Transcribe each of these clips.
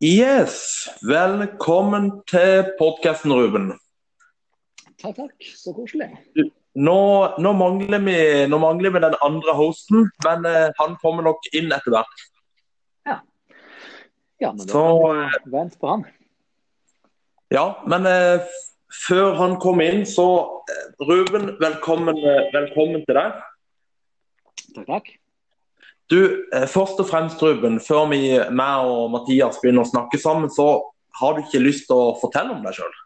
Yes, velkommen til podkasten, Ruben. Takk, takk. Så koselig. Nå, nå, mangler vi, nå, mangler vi, den andre hosten, men eh, han kommer nok inn etter hvert. Ja. ja men Så, da vent på han. Ja, men eh, før han kommer inn, så eh, Ruben, velkommen, eh, velkommen til deg. Takk, takk. Du, eh, først og fremst, Ruben, før vi, meg og Mathias begynner å snakke sammen, så har du ikke lyst til å fortelle om deg sjøl?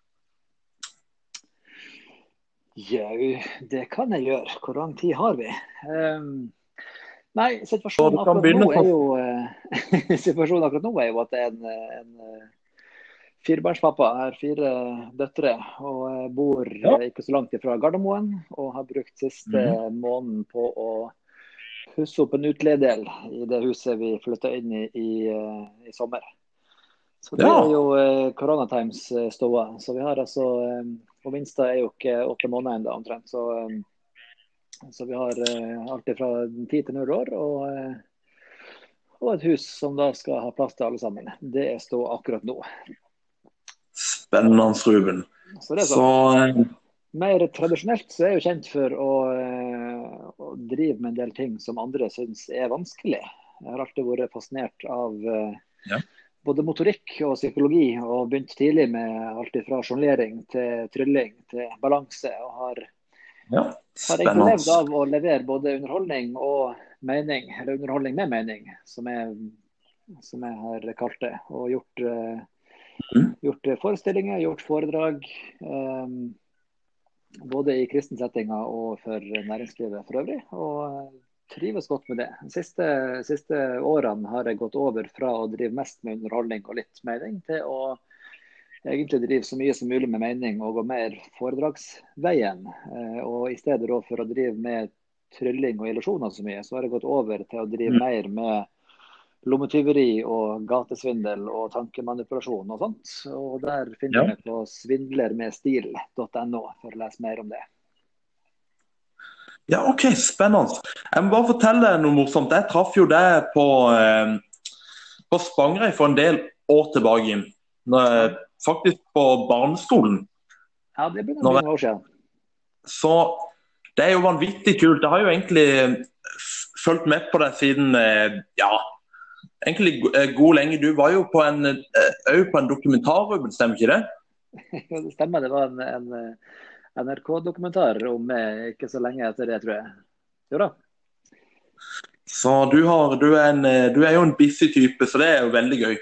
Jau, det kan jeg gjøre. Hvor lang tid har vi? Um, nei, situasjonen akkurat nå er jo uh, situasjonen akkurat nå er jo at jeg er en, en uh, firebarnspappa. Jeg har fire døtre og bor ja. ikke så langt ifra Gardermoen. Og har brukt siste mm. måneden på å pusse opp en utleiedel i det huset vi flytta inn i i, eh, i sommer. Så det ja. er jo eh, koronatimes eh. Så vi har altså Og minsta er jo ikke åtte måneder ennå omtrent. Så, så, vi har alltid fra ti til null år. Og, og, et hus som da skal ha plass til alle sammen. Det er ståa akkurat nå. Spennende, Ruben. Så det sånn. Så, mer tradisjonelt så er jeg jo kjent for å, eh, driver drive med en del ting som andre syns er vanskelig. Jeg har alltid vært fascinert av eh, ja. både motorikk og psykologi, og begynt tidlig med alt fra sjonglering til trylling til balanse. og har, ja, har egentlig levd av å levere både underholdning og mening, eller underholdning med mening, som jeg, som jeg har kalt det. Og gjort, mm. gjort forestillinger, gjort foredrag. Um, både i kristne settinger og for næringslivet for øvrig. Og trives godt med det. De siste, siste, årene har jeg gått over fra å drive mest med underholdning og litt mening, til å egentlig drive så mye som mulig med mening og gå mer foredragsveien. Eh, og i stedet for å drive med trylling og illusjoner så mye, så har jeg gått over til å drive mm. mer med lommetyveri og gatesvindel og tankemanipulasjon og sånt. Og der finner ja. vi på svindlermedstil.no for å lese mer om det. Ja, OK, spennende. Jeg må bare fortelle noe morsomt. Jeg traff jo deg på, eh, på Spangereid for en del år tilbake. Faktisk på barneskolen. Ja, det begynner noen år siden. Så det er jo vanvittig kult. Jeg har jo egentlig fulgt med på deg siden eh, ja, egentlig eh, god lenge. Du var jo på en, uh, på en dokumentar, Ruben, stemmer ikke det? Det stemmer. Det var en, en eh, NRK-dokumentar om ikke så lenge etter det, tror jeg. Jo da. Så du, har, du, er en, du, er jo en busy type, så det er jo veldig gøy.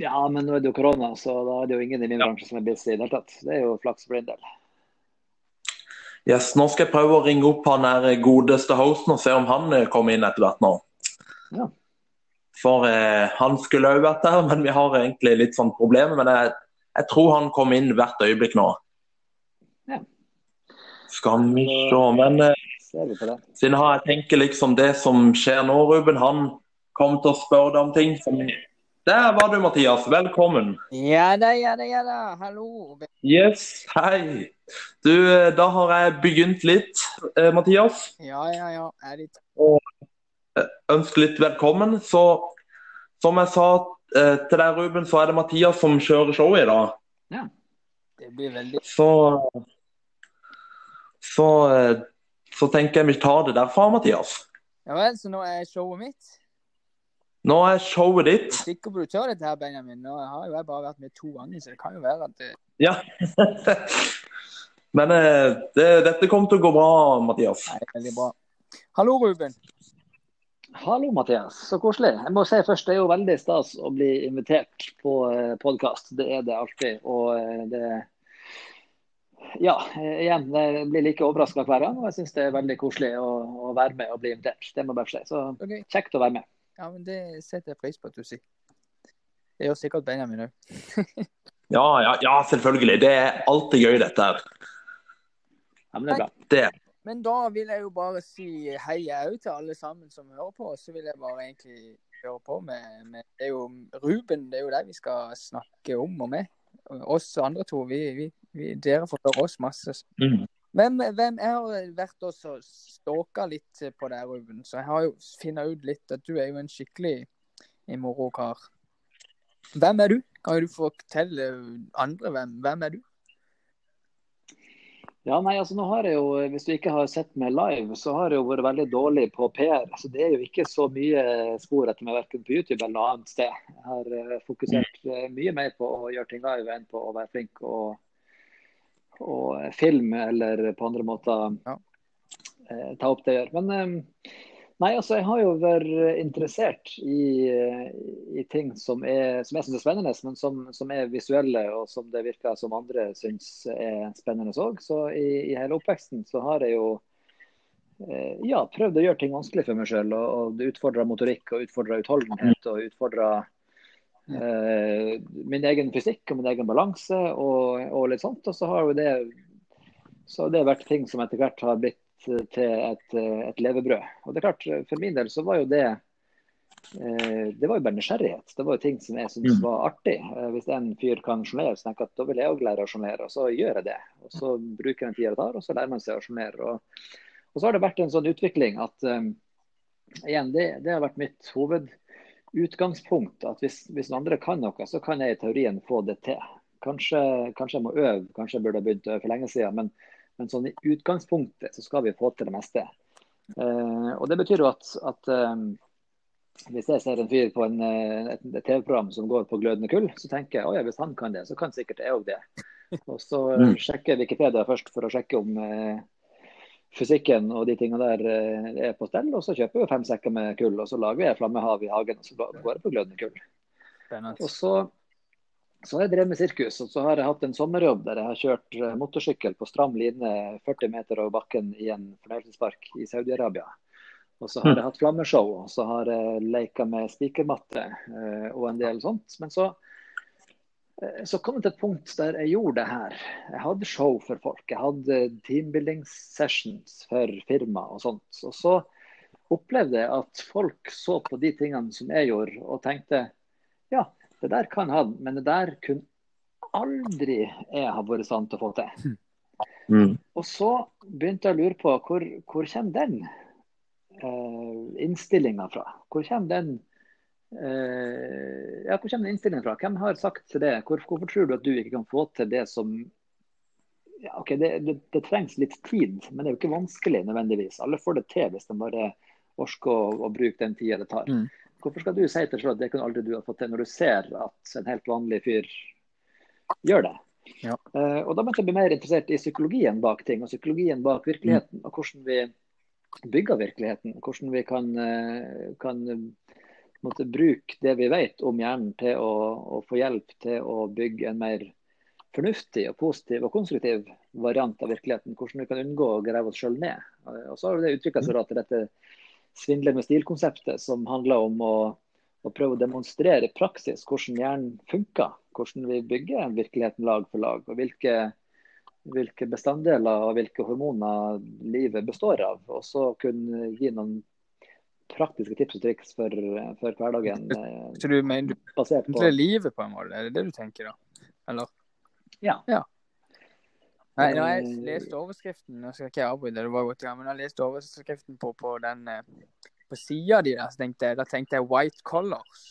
Ja, men nå er det jo korona, så da er det jo ingen i min ja. bransje som er busy i det hele tatt. Det er jo flaks for din del. Yes, nå skal jeg prøve å ringe opp han godeste hosten og se om han kommer inn etter hvert nå. Ja. For eh, han skulle òg vært der, men vi har egentlig litt sånn problemer. Men jeg, jeg, tror han kom inn hvert øyeblikk nå. Ja. Skal vi se Men eh, siden jeg tenker liksom det som skjer nå, Ruben, han kommer til å spørre deg om ting som Der var du, Mathias. Velkommen. Ja da, ja da, ja da. Hallo. Yes, hei. Du, eh, da har jeg begynt litt, eh, Mathias. Ja, ja, ja. Jeg er litt... Og ønske litt velkommen. Så som jeg sa eh, til deg, Ruben, så er det Mathias som kjører showet i dag. Ja, det blir veldig Så, så, eh, så tenker jeg vi tar det derfra, Mathias. Ja vel, så nå er showet mitt? Nå er showet ditt. Jeg er sikker på du tør dette her, Benjamin. Nå har jo jeg bare vært med to ganger, så det kan jo være at det... Ja. Men eh, det, dette kommer til å gå bra, Mathias. Nei, veldig bra. Hallo, Ruben. Hallo, Mathias. Så koselig. Jeg må si først, Det er jo veldig stas å bli invitert på eh, podkast. Det er det alltid. Og eh, det Ja, igjen, jeg blir like overraska hver gang. Og jeg syns det er veldig koselig å, å, være med og bli invitert. Det må bare si. Så okay. kjekt å være med. Ja, men Det setter jeg pris på at du sier. Det gjør sikkert Benjamin òg. ja, ja, ja, selvfølgelig. Det er alltid gøy, dette her. Ja, men det er bra. Det men da vil jeg jo bare si hei òg til alle sammen som hører på. Så vil jeg bare egentlig høre på med, med Det er jo Ruben, det er jo deg vi skal snakke om og med. Oss andre to, vi, vi, vi, dere får høre oss masse. Mm. Hvem, hvem, Jeg har vært og stalka litt på deg, Ruben. Så jeg har jo funnet ut litt at du er jo en skikkelig moro kar. hvem er du? Kan du fortelle andre hvem, hvem er du? Ja, nei, altså nå har jeg jo, Hvis du ikke har sett meg live, så har jeg jo vært veldig dårlig på PR. Så Det er jo ikke så mye spor etter meg verken på YouTube eller noe annet sted. Jeg har uh, fokusert uh, mye mer på å gjøre ting live enn på å være flink og, og filme eller på andre måter ja. uh, ta opp det jeg gjør. Men Nei, altså jeg har jo vært interessert i, i ting som, er, som jeg syns er spennende, men som, som, er visuelle og som det virker som andre syns er spennende òg. Så i, i, hele oppveksten så har jeg jo eh, ja, prøvd å gjøre ting vanskelig for meg sjøl. Og, og utfordra motorikk og utfordra utholdenhet og utfordra eh, min egen fysikk og min egen balanse og, og, litt sånt. Og så har jo det, så har det vært ting som etter hvert har blitt til et, et, levebrød. Og det er klart, For min del så var jo det eh, det var jo bare nysgjerrighet. Det var jo ting som jeg syntes mm. var artig. Eh, hvis en fyr kan sjonglere, så tenker jeg at da vil jeg òg lære å sjonglere. Og så gjør jeg det. Og så bruker jeg en tida det tar, og så lærer man seg å sjonglere. Og, og, så har det vært en sånn utvikling at um, igjen, det, det, har vært mitt hovedutgangspunkt. At hvis, hvis noen andre kan noe, så kan jeg i teorien få det til. Kanskje, kanskje jeg må øve, kanskje jeg burde ha begynt å øve for lenge siden. men men sånn i utgangspunktet så skal vi få til det meste. Uh, og Det betyr jo at, at um, hvis jeg ser en fyr på en, eh, et, et TV-program som går på glødende kull, så tenker jeg at ja, hvis han kan det, så kan sikkert jeg òg det. Og så mm. sjekker jeg Wikipedia først for å sjekke om uh, fysikken og de tingene der uh, er på stell. Og så kjøper vi fem sekker med kull, og så lager jeg flammehav i hagen, og så går jeg på glødende kull. Og så så har jeg drevet med sirkus, og så har jeg hatt en sommerjobb der jeg har kjørt eh, motorsykkel på stram line 40 meter over bakken i en fornøyelsespark i Saudi-Arabia. Og så har jeg hatt flammeshow, og så har jeg leka med spikermatte eh, og en del sånt. Men så, eh, så kom det til et punkt der jeg gjorde det her. Jeg hadde show for folk. Jeg hadde teambuilding sessions for firma og sånt. Og så opplevde jeg at folk så på de tingene som jeg gjorde, og tenkte ja, det der kan han, men det der kunne aldri jeg ha vært sant til å få til. Mm. Og så begynte jeg å lure på hvor, hvor kommer den uh, innstillinga fra? Hvor kommer den uh, ja, hvor kommer den innstillingen fra? Hvem har sagt til det? Hvor, hvorfor tror du at du ikke kan få til det som ja, ok, det, det, det, trengs litt tid, men det er jo ikke vanskelig nødvendigvis. Alle får det til hvis de bare orker å, å bruke den tida det tar. Mm. Hvorfor skal du si til selv at det kunne aldri du ha fått til, når du ser at en helt vanlig fyr gjør det? Ja. Uh, og Da begynte jeg bli mer interessert i psykologien bak ting, og psykologien bak virkeligheten. Og hvordan vi bygger virkeligheten. Hvordan vi kan, uh, kan måtte bruke det vi vet om hjernen til å, å, få hjelp til å bygge en mer fornuftig og positiv og konstruktiv variant av virkeligheten. Hvordan vi kan unngå å grave oss sjøl ned. Og så har det utvikla seg til dette svindle med stil-konseptet, som handler om å, å, prøve å demonstrere i praksis hvordan hjernen funker. Hvordan vi bygger virkeligheten lag for lag. og hvilke, hvilke bestanddeler og hvilke hormoner livet består av. Og så kunne gi noen praktiske tips og triks for, for hverdagen. Så du mener du basert på livet på en måte, er det det du tenker da? Eller? Ja. ja. Nei, når jeg leste overskriften Nå skal ikke jeg avbryte, det var godt, ja, men jeg leste overskriften på, på den eh, på sida di der, så tenkte jeg, da tenkte jeg 'White Colors'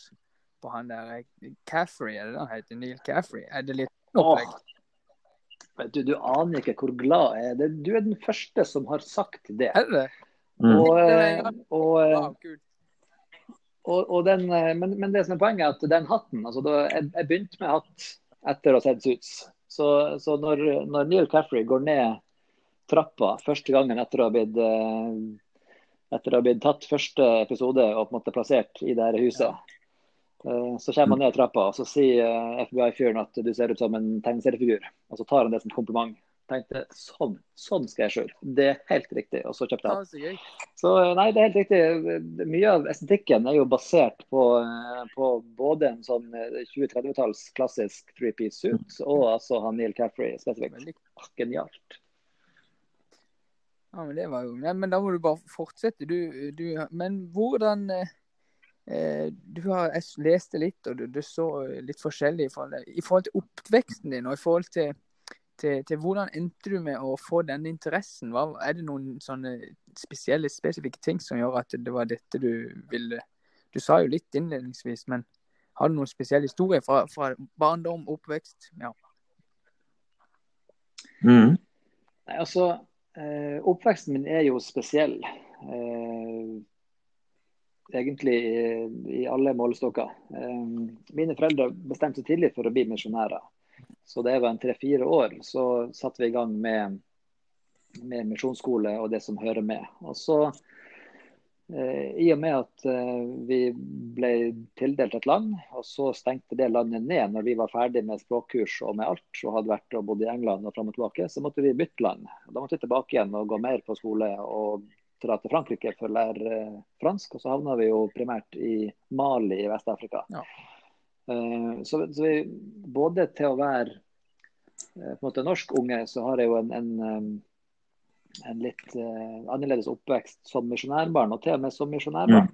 på han der eh, Caffrey, er det han heter? Neil Caffrey? Er det litt opplegg? Vet du, du aner ikke hvor glad jeg er. Du er den første som har sagt det. Er det? Mm. Og, eh, og, og, og, den, men, men, det som er poenget, er at den hatten altså da, jeg, jeg begynte med hatt etter å ha sett Suits. Så, så når, når, Neil Caffrey går ned trappa første gangen etter å ha blitt, eh, etter å ha blitt tatt første episode og på en måte plassert i det her huset, eh, så kommer han ned trappa og så sier eh, FBI-fyren at du ser ut som en tegneseriefigur. Og så tar han det som kompliment tenkte sånn, sånn skal jeg se. Det er helt riktig. Og så kjøpte jeg den. Så nei, det er helt riktig. Mye av estetikken er jo basert på, på både en sånn 20-30-talls eh, klassisk three-piece suit og altså han Neil Caffrey spesifikt. Genialt. Ja, men det var jo Nei, men da må du bare fortsette. Du, du Men hvordan eh, eh du har, Jeg leste litt, og du, du så litt forskjellig i forhold, i forhold til oppveksten din og i forhold til til, til, hvordan endte du med å få denne interessen? Hva, er det noen sånne spesielle, spesifikke ting som gjør at det var dette du ville Du sa jo litt innledningsvis, men Har du noen spesiell historie fra, fra barndom, oppvekst? Ja. Mm. Nei, altså, eh, Oppveksten min er jo spesiell. Eh, egentlig i, i alle målestokker. Eh, mine foreldre bestemte seg tidlig for å bli misjonærer. Så det var en tre-fire år, så satte vi i gang med, med misjonsskole og det som hører med. Og så, eh, I og med at eh, vi ble tildelt et land, og så stengte det landet ned når vi var ferdig med språkkurs og med alt, og hadde vært og bodd i England og fram og tilbake, så måtte vi bytte land. Da måtte vi tilbake igjen og gå mer på skole og dra til Frankrike for å lære eh, fransk. Og så havna vi jo primært i Mali i Vest-Afrika. Ja. Eh, Så, så vi, både til å være eh, på en måte norsk unge, så har jeg jo en, en, eh, en litt annerledes oppvekst som misjonærbarn. Og til og med som misjonærbarn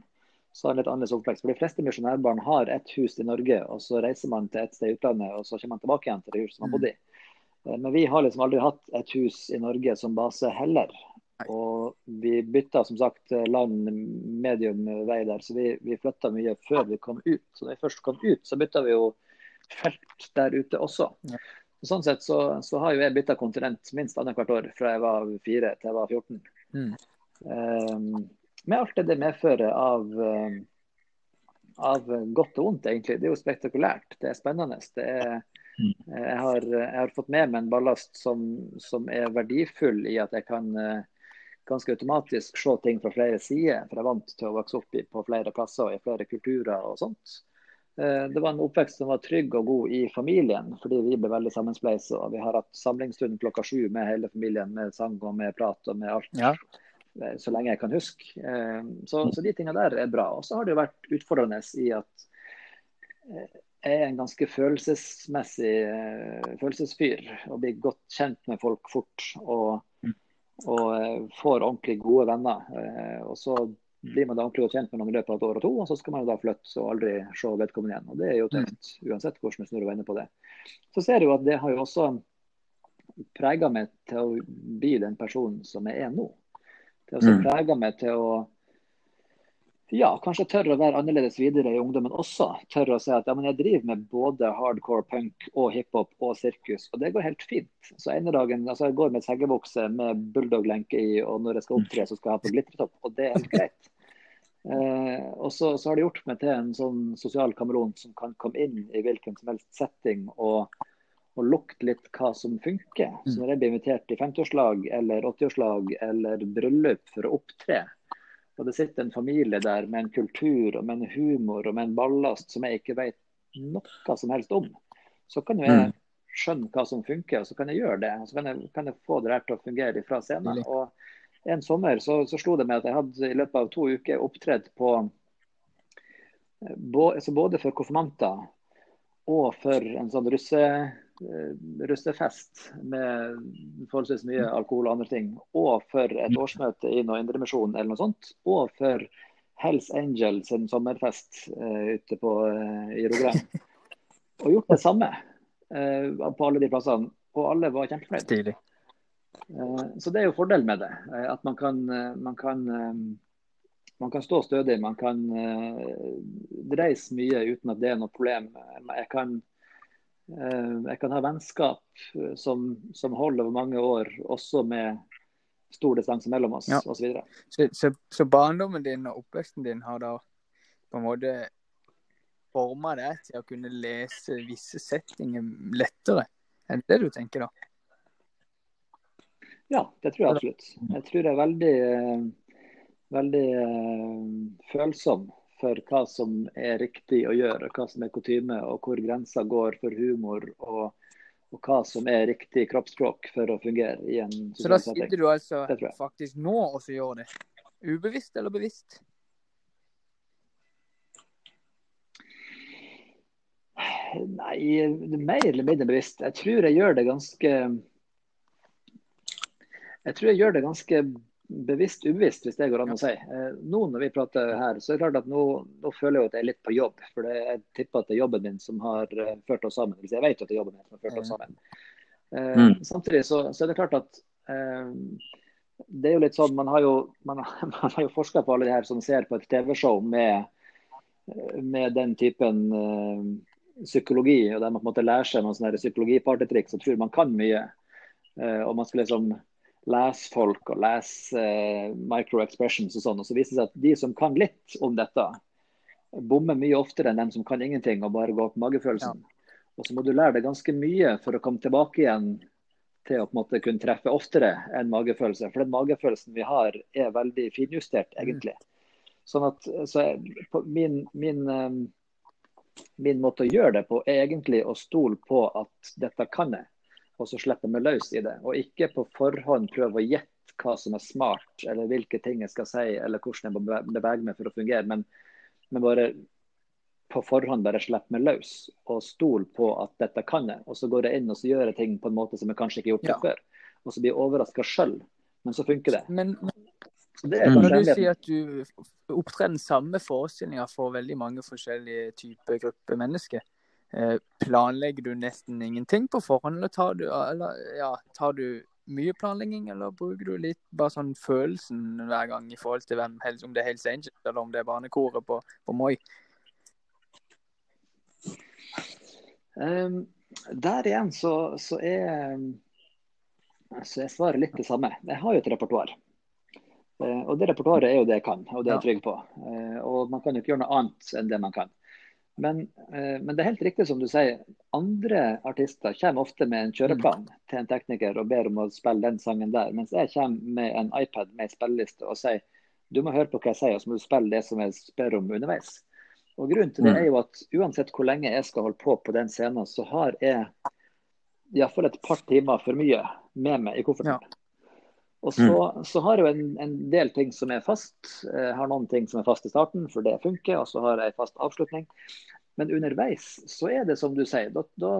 så har en litt annerledes oppvekst. For de fleste misjonærbarn har ett hus i Norge, og så reiser man til et sted i utlandet, og så kommer man tilbake igjen til det huset man bodde i. Men vi har liksom aldri hatt et hus i Norge som base heller. Og vi bytta som sagt land medium vei der, så vi, vi flytta mye før vi kom ut. Så da vi først kom ut, så bytta vi jo felt der ute også. Og Sånn sett så, så har jo jeg bytta kontinent minst annethvert år fra jeg var fire til jeg var 14. Mm. Um, med alt det det medfører av, av godt og vondt, egentlig. Det er jo spektakulært. Det er spennende. Det er, jeg, har, jeg har fått med meg en ballast som, som er verdifull i at jeg kan uh, ganske automatisk se ting fra flere sider. For jeg er vant til å vokse opp på flere plasser og i flere kulturer og sånt. Uh, Det var en oppvekst som var trygg og god i familien, fordi vi ble veldig sammenspleisa. Vi har hatt samlingsstund klokka sju med hele familien, med sang og med prat og med alt. Ja. eh, Så lenge jeg kan huske. Eh, Så, så de tingene der er bra. Og så har det jo vært utfordrende i at eh, jeg er en ganske følelsesmessig eh, følelsesfyr. Og blir godt kjent med folk fort. Og, og eh, får ordentlig gode venner. Eh, Og så blir man da ordentlig godt kjent med noen i løpet av et år og to, og så skal man jo da flytte og aldri se vedkommende igjen. Og det er jo tøft, uansett hvordan du snur og vender på det. Så ser du at det har jo også prega meg til å bli den personen som jeg er nå. Det har også Mm. prega meg til å ja, kanskje tørre å være annerledes videre i ungdommen også. Tørre å si at ja, jeg driver med både hardcore punk og hiphop og sirkus, og det går helt fint. Så ene dagen, altså Jeg går med seggebukse med bulldog-lenke i, og når jeg skal opptre, så skal jeg ha på glitretopp, og det er helt greit. Eh, og så, så har det gjort meg til en sånn sosial kameleon som kan komme inn i hvilken som helst setting og, og lukte litt hva som funker. Så når jeg blir invitert i 50-årslag eller 80-årslag eller bryllup for å opptre, og det sitter en familie der med en kultur og med en humor og med en ballast som jeg ikke vet noe som helst om, så kan jo jeg Mm. skjønne hva som funker, og så kan jeg gjøre det. og Så kan jeg, kan jeg få det her til å fungere fra scenen. Og en sommer så, så slo det meg at jeg hadde i løpet av to uker opptredd på eh, altså både for konfirmanter og for en sånn russe, eh, fest med forholdsvis mye alkohol og andre ting, og for et årsmøte i noe Indremisjonen eller noe sånt, og for Hells Angels sin sommerfest uh, ute på, uh, i Rogaland. Og gjort det samme uh, på alle de plassene, og alle var kjempefornøyd. Eh, Så det er jo fordelen med det. eh, At man kan, eh, man kan, eh, man kan stå stødig. Man kan dreise reise mye uten at det er noe problem. Eh, Jeg kan, eh, jeg kan ha vennskap eh, som, som holder over mange år, også med stor distanse mellom oss Ja. osv. Så, så, så barndommen din og oppveksten din har da på en måte forma deg til å kunne lese visse settinger lettere? Er det det du tenker da? Ja, det tror jeg absolutt. Jeg tror jeg er veldig, eh, veldig eh, følsom for hva som er riktig å gjøre, hva som er kutyme, og hvor grensa går for humor, og, og hva som er riktig kroppsspråk for å fungere i en Så da sitter du altså faktisk nå og så gjør det? Ubevisst eller bevisst? Nei, mer eller mindre bevisst. Jeg tror jeg gjør det ganske Jeg tror jeg gjør det ganske bevisst ubevisst, hvis det går an å si. Eh, Nå når vi prater her, så er det klart at nå, nå føler jeg at jeg er litt på jobb. For det, jeg tipper at det er jobben min som har eh, ført oss sammen. Jeg vet at det er jobben min som har ført oss sammen. Eh, Mm. Samtidig så, så er det klart at eh, det er jo litt sånn, Man har jo, man, man har jo forska på alle de her som ser på et TV-show med med den typen uh, psykologi, og der man på en måte lærer seg noen sånne psykologipartytriks og tror man kan mye. Uh, og man skal liksom lese folk og lese uh, micro-expressions og sånn. Og så viser det seg at de som kan litt om dette, bommer mye oftere enn dem som kan ingenting og bare går på magefølelsen. Ja. Og så må du lære deg ganske mye for å komme tilbake igjen til å på en måte kunne treffe oftere enn magefølelse. For den magefølelsen vi har er veldig finjustert, egentlig. Sånn at så min, min, ehm, min, måte å gjøre det på er egentlig å stole på at dette kan jeg, og så slipper vi løs i det. Og ikke på forhånd prøve å gjette hva som er smart, eller hvilke ting jeg skal si, eller hvordan jeg må bevege meg for å fungere. Men, men bare på forhånd bare slippe meg løs og stole på at dette kan jeg. Og så går jeg inn og så gjør jeg ting på en måte som jeg kanskje ikke har gjort ja. før. Og så blir jeg overraska sjøl, men så funker det. Men det når du sier at du opptrer den samme forestillinga for veldig mange forskjellige typer grupper mennesker, planlegger du nesten ingenting på forhånd, eller tar du, eller, ja, tar du mye planlegging, eller bruker du litt bare sånn følelsen hver gang i forhold til hvem, om det er Hells Angels eller om det er barnekoret på, på Moi? Um, der igjen så, så, er, så er svaret litt det samme. Jeg har jo et repertoar. Uh, og det repertoaret er jo det jeg kan, og det er jeg trygg på. Uh, og man kan jo ikke gjøre noe annet enn det man kan. Men, uh, men, det er helt riktig som du sier. Andre artister kommer ofte med en kjøreplan mm. til en tekniker og ber om å spille den sangen der. Mens jeg kommer med en iPad med spilleliste og sier du må høre på hva jeg sier, og så må du spille det som jeg spør om underveis. Og Grunnen til det mm. er jo at uansett hvor lenge jeg skal holde på på den scenen, så har jeg iallfall et par timer for mye med meg i kofferten. Ja. Og så, mm. så, har jeg en, en, del ting som er fast. Jeg har noen ting som er fast i starten, for det funker. Og så har jeg fast avslutning. Men underveis så er det som du sier, da, da,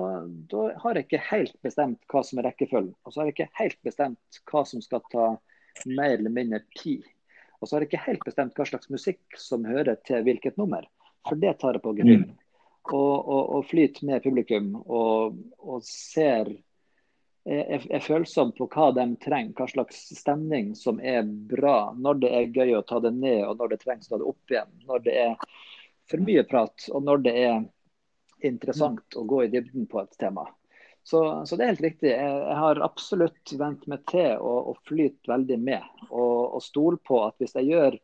da har jeg ikke helt bestemt hva som er rekkefølgen. Og så har jeg ikke helt bestemt hva som skal ta mer eller mindre tid. Og så har jeg ikke helt bestemt hva slags musikk som hører til hvilket nummer. For det tar jeg på gefühl. Mm. Og, og, og, flyter med publikum og, og ser er, er følsom på hva de trenger, hva slags stemning som er bra. Når det er gøy å ta det ned, og når det trengs å ta det opp igjen. Når det er for mye prat, og når det er interessant mm. å gå i dybden på et tema. Så, så det er helt riktig. Jeg, jeg har absolutt vent meg til å, å flyte veldig med. Og, og stole på at hvis jeg gjør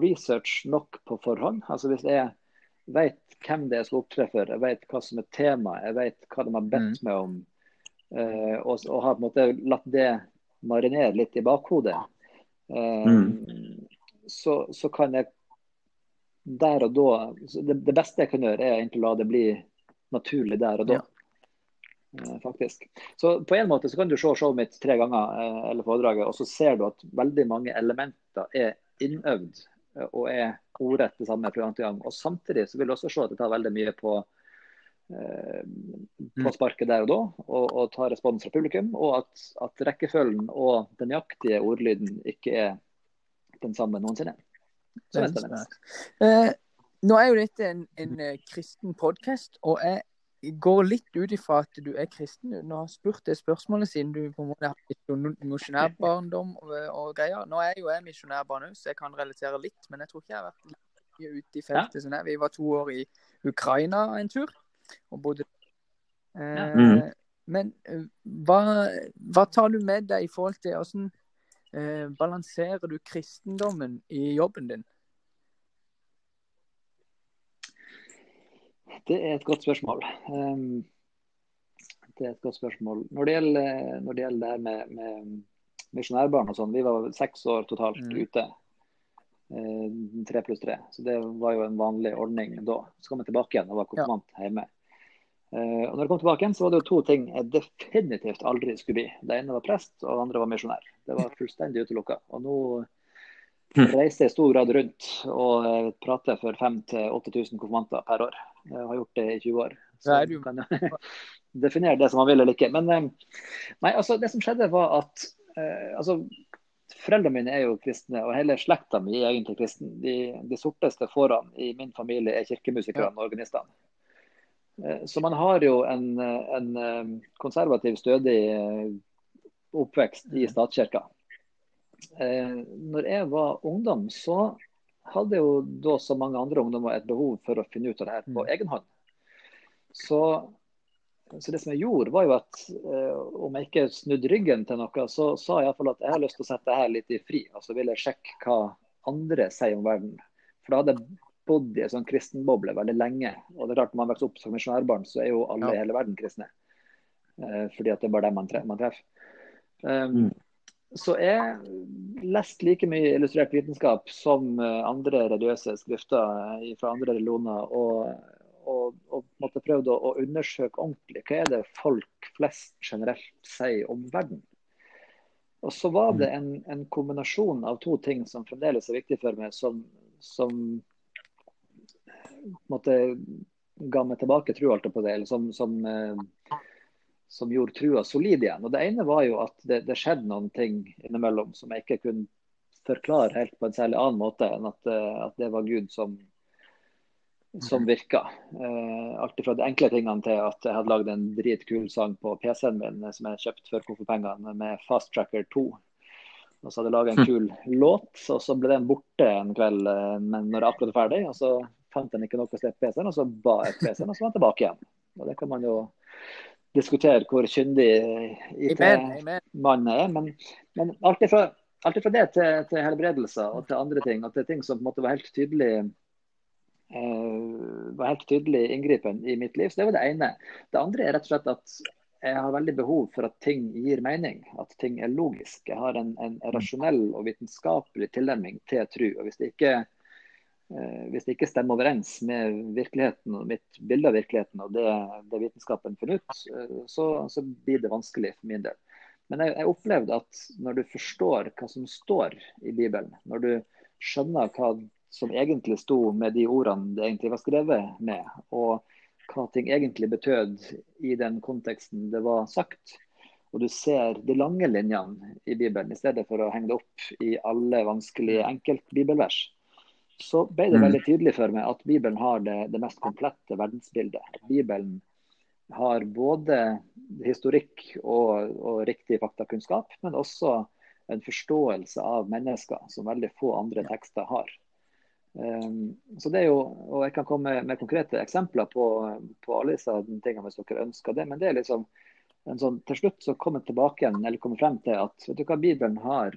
research nok på forhånd, altså hvis jeg vet hvem det er jeg skal opptre for, jeg vet hva som er temaet, jeg vet hva de har bedt mm. meg om. Uh, og, og, har på en måte latt det marinere litt i bakhodet. Uh, mm. så, så, kan jeg der og da det, det, beste jeg kan gjøre, er egentlig å la det bli naturlig der og da. Ja. Uh, faktisk. Så på en måte så kan du se showet mitt tre ganger, eller foredraget, og så ser du at veldig mange elementer er innøvd og er ordrett det samme fra gang til gang. Og Samtidig så vil du også se at det tar veldig mye på, eh, på mm. sparket der og da, og, og ta respons fra publikum. Og at, at, rekkefølgen og den nøyaktige ordlyden ikke er den samme noensinne. Så det er eh, nå er jo dette en, en eh, kristen podkast, og jeg går litt ut ifra at du er kristen uten å ha spurt det spørsmålet, siden du på en måte har misjonærbarndom og, og, greier. Nå er jo jeg misjonærbarn òg, så jeg kan relatere litt, men jeg tror ikke jeg har vært mye ute i feltet. Sånn Vi var to år i Ukraina en tur og bodde eh, mm. Men eh, hva, hva, tar du med deg i forhold til hvordan eh, balanserer du kristendommen i jobben din? Det er et godt spørsmål. Um, det er et godt spørsmål. Når det gjelder, når det, gjelder det her med, med misjonærbarn og sånn, vi var seks år totalt mm. ute. Uh, tre pluss tre. Så det var jo en vanlig ordning da. Så kom jeg tilbake igjen og var konfirmant ja. hjemme. Uh, og når jeg kom tilbake igjen, så var det jo to ting jeg definitivt aldri skulle bli. Det ene var prest, og det andre var misjonær. Det var fullstendig utelukka. Og nå hm. reiser jeg i stor grad rundt og prater for 5000-8000 konfirmanter per år. Jeg har gjort det i 20 år. Så jeg kan definere det som man vil eller ikke. Men eh, nei, altså, det som skjedde, var at eh, altså, Foreldrene mine er jo kristne, og hele slekta mi er egentlig kristen. De, de sorteste fårene i min familie er kirkemusikerne og organistene. Eh, så man har jo en, en eh, konservativ, stødig oppvekst i statskirka. Når jeg var ungdom, så hadde jo da som mange andre ungdommer et behov for å finne ut av det her på mm. egen hånd. Så, så, det som jeg gjorde, var jo at om jeg ikke snudde ryggen til noe, så sa jeg iallfall at jeg har lyst til å sette det her litt i fri. Altså vil jeg sjekke hva andre sier om verden. For da hadde jeg bodd i en sånn kristenboble veldig lenge. Og det er klart, når man vokser opp som misjonærbarn, så er jo alle i hele verden kristne. Uh, fordi at det er bare dem man, tre man treffer. Um, mm. Så jeg leste like mye illustrert vitenskap som eh, andre religiøse skrifter fra andre religioner. Og, og, og måtte prøvd å, å, undersøke ordentlig hva er det folk flest generelt sier om verden. Og så var det en, en kombinasjon av to ting som fremdeles er viktig for meg, som, som måtte ga meg tilbake trua på det, eller som, som eh, som gjorde trua solid igjen. Og Det ene var jo at det, det, skjedde noen ting innimellom som jeg ikke kunne forklare helt på en særlig annen måte enn at, eh, at det var Gud som, som mhm. virka. Uh, alt fra de enkle tingene til at jeg hadde lagd en dritkul sang på PC-en min eh, som jeg kjøpte for koffepengene, med Fast Tracker 2. Og så hadde jeg laga en hm. kul låt, og så ble den borte en kveld men når jeg akkurat var ferdig. Og så fant han ikke noe sted på PC-en, og så ba jeg PC-en, og så var han tilbake igjen. Og det kan man jo diskutere hvor kyndig IT-mannen er. Men, men alt ifra, alt ifra det til, til, helbredelser og til andre ting, og er ting som på en måte var helt tydelig eh, var helt tydelig inngripen i mitt liv. Så Det var det ene. Det andre er rett og slett at jeg har veldig behov for at ting gir mening. At ting er logisk. Jeg har en, en rasjonell og vitenskapelig tilnærming til tru. Og hvis det ikke hvis det ikke stemmer overens med virkeligheten og mitt bilde av virkeligheten og det, det vitenskapen finner ut, eh, så, så, blir det vanskelig for min del. Men jeg, jeg opplevde at når du forstår hva som står i Bibelen, når du skjønner hva som egentlig sto med de ordene det egentlig var skrevet med, og hva ting egentlig betød i den konteksten det var sagt, og du ser de lange linjene i Bibelen i stedet for å henge det opp i alle vanskelige enkeltbibelvers, så ble det mm. veldig tydelig for meg at Bibelen har det, det mest komplette verdensbildet. Bibelen har både historikk og, og riktig faktakunnskap, men også en forståelse av mennesker som veldig få andre tekster har. Um, så det er jo, og Jeg kan komme med, med konkrete eksempler på, på alle disse tingene hvis dere ønsker det. Men det er liksom en sånn, til slutt så kommer tilbake igjen, eller kommer frem til at vet du hva, Bibelen har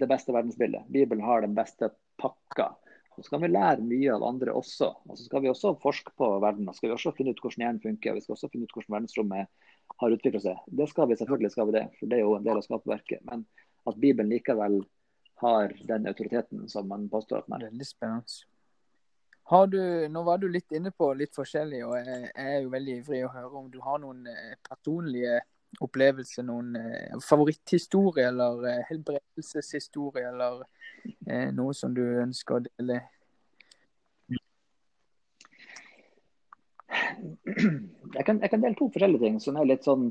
det beste verdensbildet. Bibelen har den beste pakka. Så skal vi lære mye av andre også. Og så skal vi også forske på verden. og skal vi også finne ut hvordan hjernen funker. og Vi skal også finne ut hvordan verdensrommet har utvikla seg. Det skal vi selvfølgelig skal vi det, for det er jo en del av skaperverket. Men at Bibelen likevel har den autoriteten som man påstår at den er. Veldig spennende. Har du, nå var du litt inne på litt forskjellig, og jeg er jo veldig ivrig å høre om du har noen eh, personlige opplevelse, noen eh, favoritthistorie eller eh, helbredelseshistorie, eller eh, noe som du ønsker å dele? Jeg kan, jeg kan, dele to forskjellige ting som er litt sånn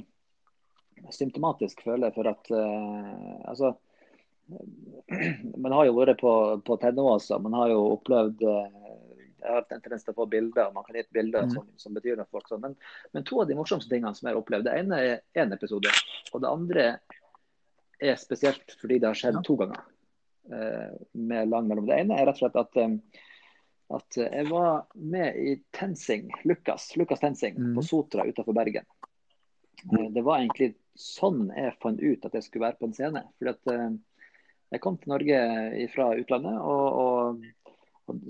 symptomatisk, føler jeg. For at uh, altså Man har jo vært på, på Tenno-Åsa. Man har jo opplevd uh, jeg har en tendens til å få bilder, man kan gi et bilde mm. som, som, betyr noe for folk. Men, men, to av de morsomste tingene som jeg har opplevd, det ene er én episode. Og det andre er spesielt fordi det har skjedd to ganger. Uh, med lang mellom. Det ene er rett og slett at, um, at jeg var med i Tensing, Lukas, Lukas Tensing mm. på Sotra utenfor Bergen. Uh, det var egentlig sånn jeg fant ut at jeg skulle være på en scene. Fordi at jeg kom til Norge fra utlandet og, og og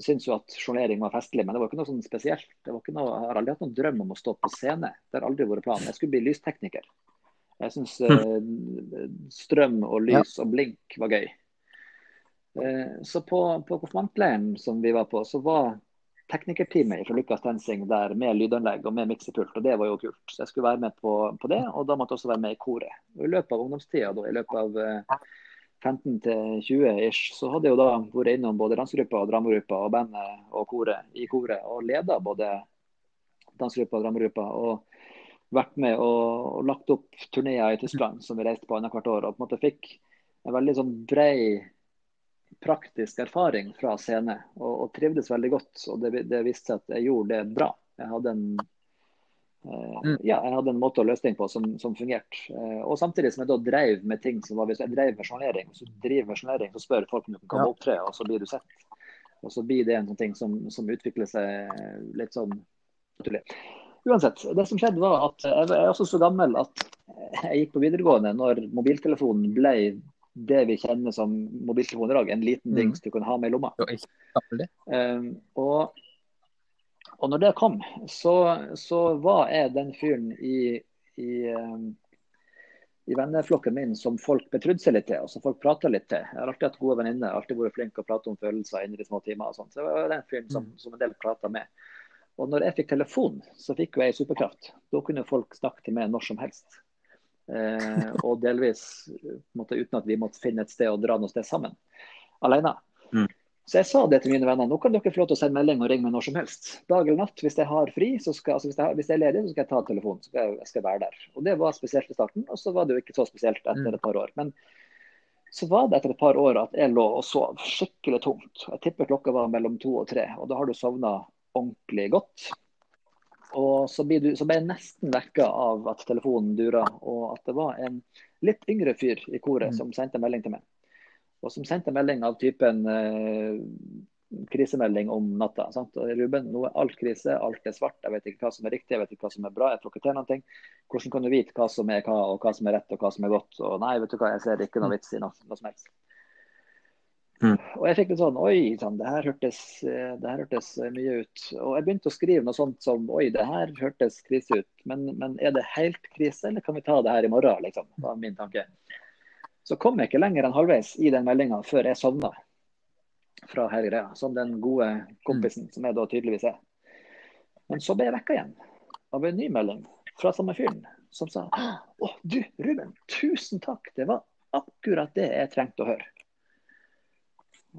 syntes jo at sjonglering var festlig, men det var ikke noe sånn spesielt. Det var ikke noe, jeg har aldri hatt noen drøm om å stå på scene. Det har aldri vært planen. Jeg skulle bli lystekniker. Jeg syns eh, strøm og lys og blink var gøy. Eh, så på, på konfirmantleiren som vi var på, så var teknikerteamet fra Lukas Tensing der med lydanlegg og med miksepult, og det var jo kult. Så jeg skulle være med på, på, det, og da måtte jeg også være med i koret. Og I løpet av ungdomstida, i løpet av eh, 15 20 ish, så hadde jeg jo da vært innom både dansegruppa og dramagruppa og bandet og koret i koret. Og leda både dansegruppa og dramagruppa Og vært med og, og lagt opp turneer i Tyskland som vi reiste på annethvert år. Og på en måte fikk en veldig sånn brei praktisk erfaring fra scene. Og, og trivdes veldig godt. Og det, det viste seg at jeg gjorde det bra. Jeg hadde en Mm. Ja, jeg hadde en måte å løse ting på som, som fungerte. Og samtidig som jeg da drev med ting som var Hvis jeg drev med journalering, så driver med journalering, så spør folk om du kan ja. opptre, og så blir du sett. Og så blir det en sånn ting som, som utvikler seg litt sånn naturlig. Uansett, det som skjedde var at jeg er også så gammel at jeg gikk på videregående når mobiltelefonen ble det vi kjenner som mobiltelefon i dag, en liten mm. dings du kan ha med i lomma. Um, og, og, når det kom, så, så var jeg den fyren i, i, um, i venneflokken min som folk betrodde seg litt til, og som folk prata litt til. Jeg har alltid hatt gode venninner, alltid vært flink til å prate om følelser inni de små timer. og sånt. Så jeg var den fyren som, mm. som en del prata med. Og når jeg fikk telefon, så fikk jo jeg superkraft. Da kunne folk snakke til meg når som helst. Eh, og delvis måtte, uten at vi måtte finne et sted å dra noe sted sammen. Alene. Så jeg sa det til mine venner. Nå kan dere få lov til å sende melding og ringe meg når som helst. Dag eller natt. Hvis jeg har fri, skal, altså hvis, jeg, hvis, jeg, er ledig, så skal jeg ta telefonen. Så skal jeg, jeg skal være der. Og det var spesielt i starten, og så var det jo ikke så spesielt etter mm. et par år. Men så var det etter et par år at jeg lå og sov skikkelig tungt. Jeg tipper klokka var mellom to og tre. Og da har du sovna ordentlig godt. Og så, du, så ble jeg nesten vekka av at telefonen dura, og at det var en litt yngre fyr i koret mm. som sendte melding til meg. Og som sendte melding av typen eh, krisemelding om natta. Sant? Ruben, nå er alt krise, alt er svart, jeg vet ikke hva som er riktig, jeg vet ikke hva som er bra, jeg får ikke til noe. Hvordan kan du vite hva som er hva, og hva som er rett og hva som er godt? Og nei, vet du hva, jeg ser ikke noe vits i noe, noe som helst. Mm. Og jeg fikk litt sånn Oi, sånn, det, her hørtes, eh, det her hørtes eh, mye ut. Og jeg begynte å skrive noe sånt som Oi, det her hørtes krise ut. Men, men, er det helt krise, eller kan vi ta det her i morgen? liksom, var min tanke. Så kom jeg ikke lenger enn halvveis i den meldinga før jeg sovna fra hele greia. Som den gode kompisen som jeg da tydeligvis er. Men så ble jeg vekka igjen av en ny melding fra samme fyren som sa Å, du Ruben, tusen takk. Det var akkurat det jeg trengte å høre.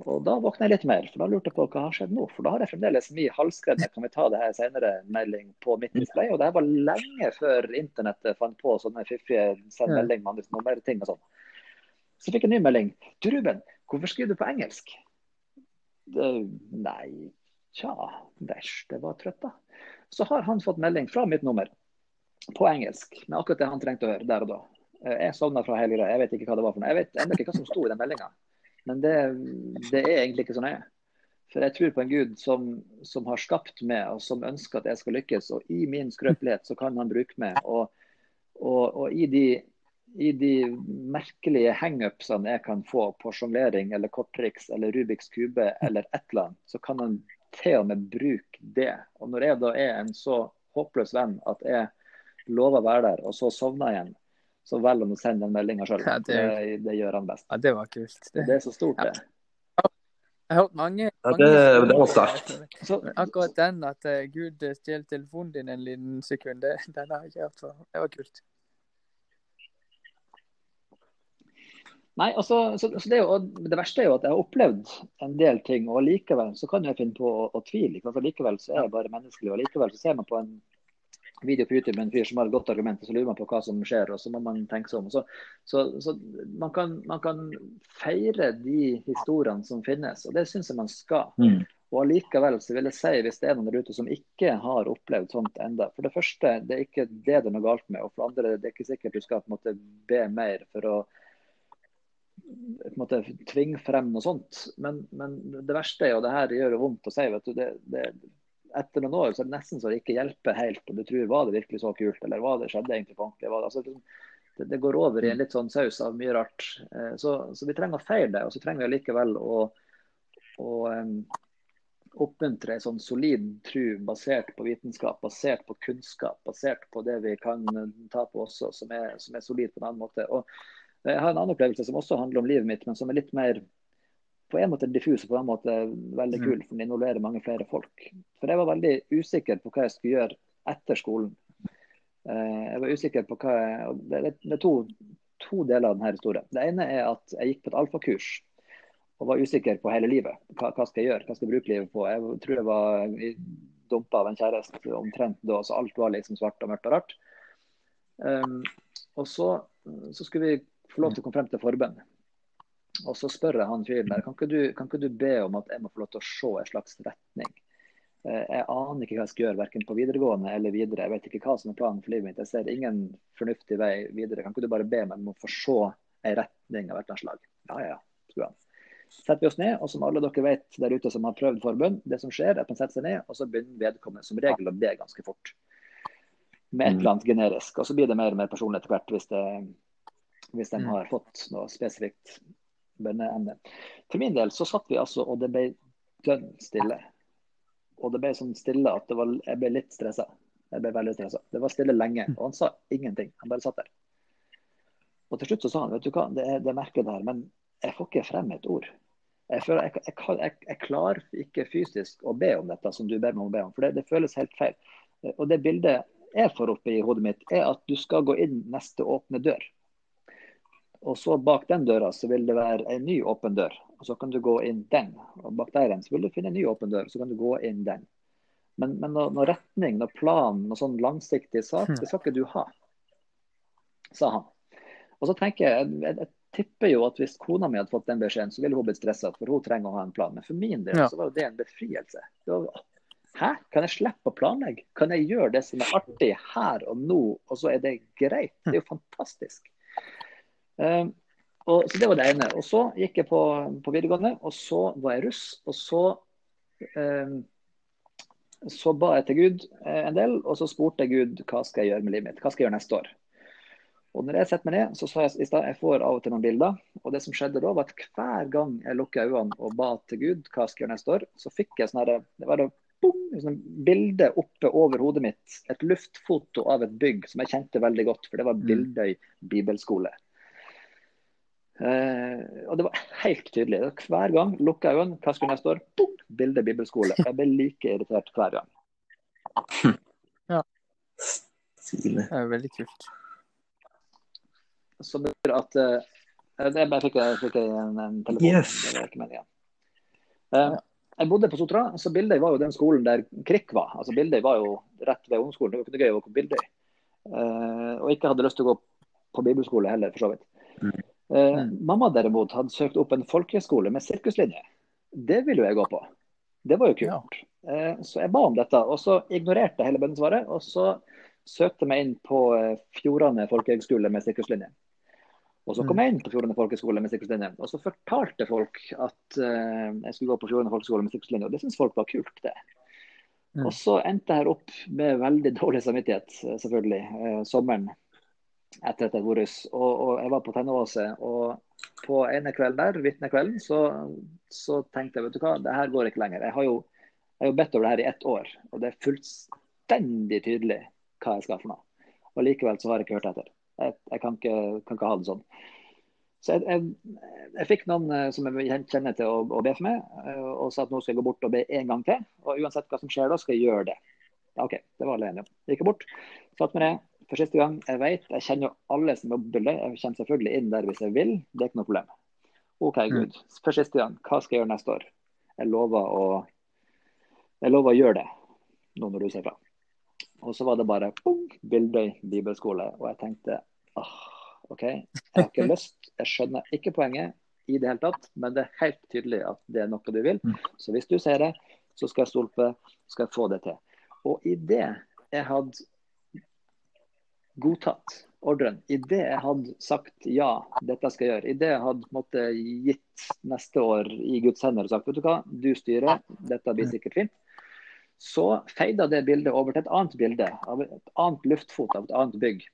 Og Da våkna jeg litt mer, for da lurte jeg på hva har skjedd nå. For da har jeg fremdeles mye halsskred. Kan vi ta det her senere? Melding på mitt display. Og det her var lenge før internettet fant på sånne fiffige send melding med andre ting og sånn. Så fikk jeg en ny melding. Du Ruben, hvorfor skriver du på engelsk? Det, nei, tja, bæsj. Det var trøtt, da. Så har han fått melding fra mitt nummer på engelsk med akkurat det han trengte å høre der og da. Jeg sovna fra hele greia. Jeg vet ikke hva det var for noe. Jeg vet ennå ikke hva som sto i den meldinga. Men det, det, er egentlig ikke så nøye. For jeg tror på en Gud som, som, har skapt meg, og som ønsker at jeg skal lykkes. Og i min skrøpelighet så kan han bruke meg. Og, og, og i, de, i, de, merkelige hangupsene jeg kan få på sjonglering eller korttriks eller Rubiks kube eller et eller annet, så kan han til og med bruke det. Og når jeg da er en så håpløs venn at jeg lover å være der, og så sovner jeg igjen, så velger han å sende den meldinga sjøl. Ja, det... Det, det... gjør han best. Ja, Det var kult. Det, det er så stort, det. Jeg har hørt mange, ja, det, det var sterkt. Akkurat den at uh, Gud stjeler telefonen din en liten sekund, den har jeg ikke hørt før. Det var kult. Nei, altså, så, så det, jo, det, verste er jo at jeg har opplevd en del ting, og likevel så kan jeg finne på å, å tvile. For likevel så er jeg bare menneskelig, og likevel så ser man på en video på YouTube med en fyr som har et godt argument, og så lurer man på hva som skjer, og så må man tenke seg om. Så, så, så man, kan, man, kan, feire de historiene som finnes, og det syns jeg man skal. Mm. Og allikevel så vil jeg si, hvis det er noen der ute som ikke har opplevd sånt enda, For det første, det er ikke det det er noe galt med. Og for det andre, det er ikke sikkert du skal på en måte be mer for å på en måte tvinge frem noe sånt. Men, men det verste er, og det her gjør jo vondt å si, vet du, det, det, etter noen år så er det nesten så det ikke hjelper helt. og Du tror var det virkelig så kult, eller hva det skjedde egentlig på ordentlig. Det, altså, det, det, går over i en litt sånn saus av mye rart. Eh, så, så vi trenger å feire det. Og så trenger vi likevel å, å um, oppmuntre en sånn solid tru basert på vitenskap, basert på kunnskap, basert på det vi kan ta på også, som er, som er solid på en annen måte. Og jeg har en annen opplevelse som også handler om livet mitt, men som er litt mer på en måte diffus og på en måte veldig mm. kul, for den involverer mange flere folk. For jeg var veldig usikker på hva jeg skulle gjøre etter skolen. Eh, jeg var usikker på hva jeg, Det er to, to deler av denne historien. Det ene er at jeg gikk på et alfakurs og var usikker på hele livet. Hva, hva, skal jeg gjøre? Hva skal jeg bruke livet på? Jeg tror jeg var dumpa av en kjæreste omtrent da, så alt var liksom svart og mørkt og rart. Um, og så, så, skulle vi få lov til å komme frem til forbønn. Og så spør jeg han fyren der kan ikke, du, kan ikke du be om at jeg må få lov til å se en slags retning. Eh, jeg aner ikke hva jeg skal gjøre, verken på videregående eller videre. Jeg vet ikke hva som er planen for livet mitt. Jeg ser ingen fornuftig vei videre. Kan ikke du bare be meg om å få se en retning av et eller annet slag? Ja, ja, ja. Setter vi oss ned, og som alle dere vet der ute som har prøvd forbund, det som skjer er at man setter seg ned, og så begynner vedkommende som regel å be ganske fort. Med et eller annet generisk. Og så blir det mer og mer personlig etter hvert hvis, det, hvis de har fått noe spesifikt bønneemne. For min del så satt vi altså, og det ble dønn stille. Og det ble sånn stille at var, jeg ble litt stressa. Jeg ble veldig stressa. Det var stille lenge, og han sa ingenting. Han bare satt der. Og til slutt så sa han vet du hva, det er det merket der, men jeg får ikke frem et ord. Jeg, føler, jeg, jeg, jeg, jeg, klarer ikke fysisk å be om dette som du ber meg om å be om, for det, det, føles helt feil. Og det bildet jeg får opp i hodet mitt, er at du skal gå inn neste åpne dør. Og så bak den døra så vil det være en ny åpen dør. Og så kan du gå inn den. Og bak der igjen så vil du finne en ny åpen dør, så kan du gå inn den. Men, men noe, noe retning, noe plan, noe sånn langsiktig sak, det skal ikke du ha, sa han. Og så tenker jeg, jeg, jeg tipper jo at hvis kona mi hadde fått den beskjeden, så ville hun blitt stressa, for hun trenger å ha en plan. Men for min del så var jo det en befrielse. Det var, Hæ, kan jeg slippe å planlegge? Kan jeg gjøre det som er artig her og nå, og så er det greit? Det er jo fantastisk. Um, og, så Det var det ene. Og Så gikk jeg på, på videregående, og så var jeg russ. Og så, eh, så ba jeg til Gud eh, en del, og så spurte jeg Gud hva skal jeg gjøre med livet mitt. Hva skal jeg gjøre neste år? Og når jeg setter meg ned, så sa jeg i stad jeg får av og til noen bilder. Og det som skjedde da, var at hver gang jeg lukka øynene og ba til Gud hva skal jeg gjøre neste år, så fikk jeg sånn det var det boom, sånn bilde oppe over hodet mitt. Et luftfoto av et bygg som jeg kjente veldig godt, for det var. Bildøy bibelskole. Uh, og det var helt tydelig. Hver gang lukka øynene, hva skulle neste år? Boom, bilde bibelskole. Jeg ble like irritert hver gang. Ja. Det er veldig kult Så betyr at uh, det bare fikk jeg, fikk en, en, telefon. Yes. Det var ikke meningen. Uh, jeg bodde på Sotra, så Bildøy var jo den skolen der Krik var. Altså Bildøy var jo rett ved ungdomsskolen. Det var ikke gøy å gå på Bildøy. Uh, og ikke hadde lyst til å gå på bibelskole heller, for så vidt. Mm. Uh, mamma derimot hadde søkt opp en folkehøyskole med sirkuslinje. Det ville jo jeg gå på. Det var jo kult. Ja. Uh, så jeg ba om dette, og så ignorerte jeg hele bønnesvaret. Og så søkte jeg meg inn på Fjordane folkehøgskole med sirkuslinje. Og så kom mm. jeg inn på Fjordane folkeskole med sirkuslinje. Og så fortalte folk at uh, jeg skulle gå på Fjordane folkeskole med sirkuslinje, og det syntes folk var kult, det. Mm. Og så endte jeg her opp med veldig dårlig samvittighet, eh, selvfølgelig, sommeren etter at jeg var vært. Og, og, jeg var på Tennåset, og på ene kvelden der, vitnekvelden, så, så tenkte jeg vet du hva, det her går ikke lenger. Jeg har jo, jeg har jo bedt over det her i ett år, og det er fullstendig tydelig hva jeg skal for noe. Og likevel så har jeg ikke hørt etter. Jeg, jeg kan, ikke, kan, ikke, ha det sånn. Så jeg, jeg, jeg fikk noen uh, som jeg kjenner til å, å be for meg, uh, og sa at nå skal jeg gå bort og be en gang til. Og uansett hva som skjer da, skal jeg gjøre det. Ja, OK, det var alle enige om. Gikk bort, satt med det for siste gang. Jeg vet, jeg kjenner jo alle som jobber der. Jeg kommer selvfølgelig inn der hvis jeg vil. Det er ikke noe problem. OK, mm. For siste gang, hva skal jeg gjøre neste år? Jeg lover å, jeg lover å gjøre det, nå når du sier fra. Og så var det bare boom, Bildøy bibelskole. Og jeg tenkte ah, OK, jeg har ikke lyst. Jeg skjønner ikke poenget i det hele tatt, men det er helt tydelig at det er noe du vil. Mm. Så hvis du sier det, så skal jeg stole på skal jeg få det til. Og i det jeg hadde godtatt ordren, i det jeg hadde sagt ja, dette skal jeg gjøre, i det jeg hadde måtte, gitt neste år i Guds hender og sagt vet du hva, du styrer, dette blir sikkert fint, så feida det bildet over til et annet bilde av et annet luftfot av et annet bygg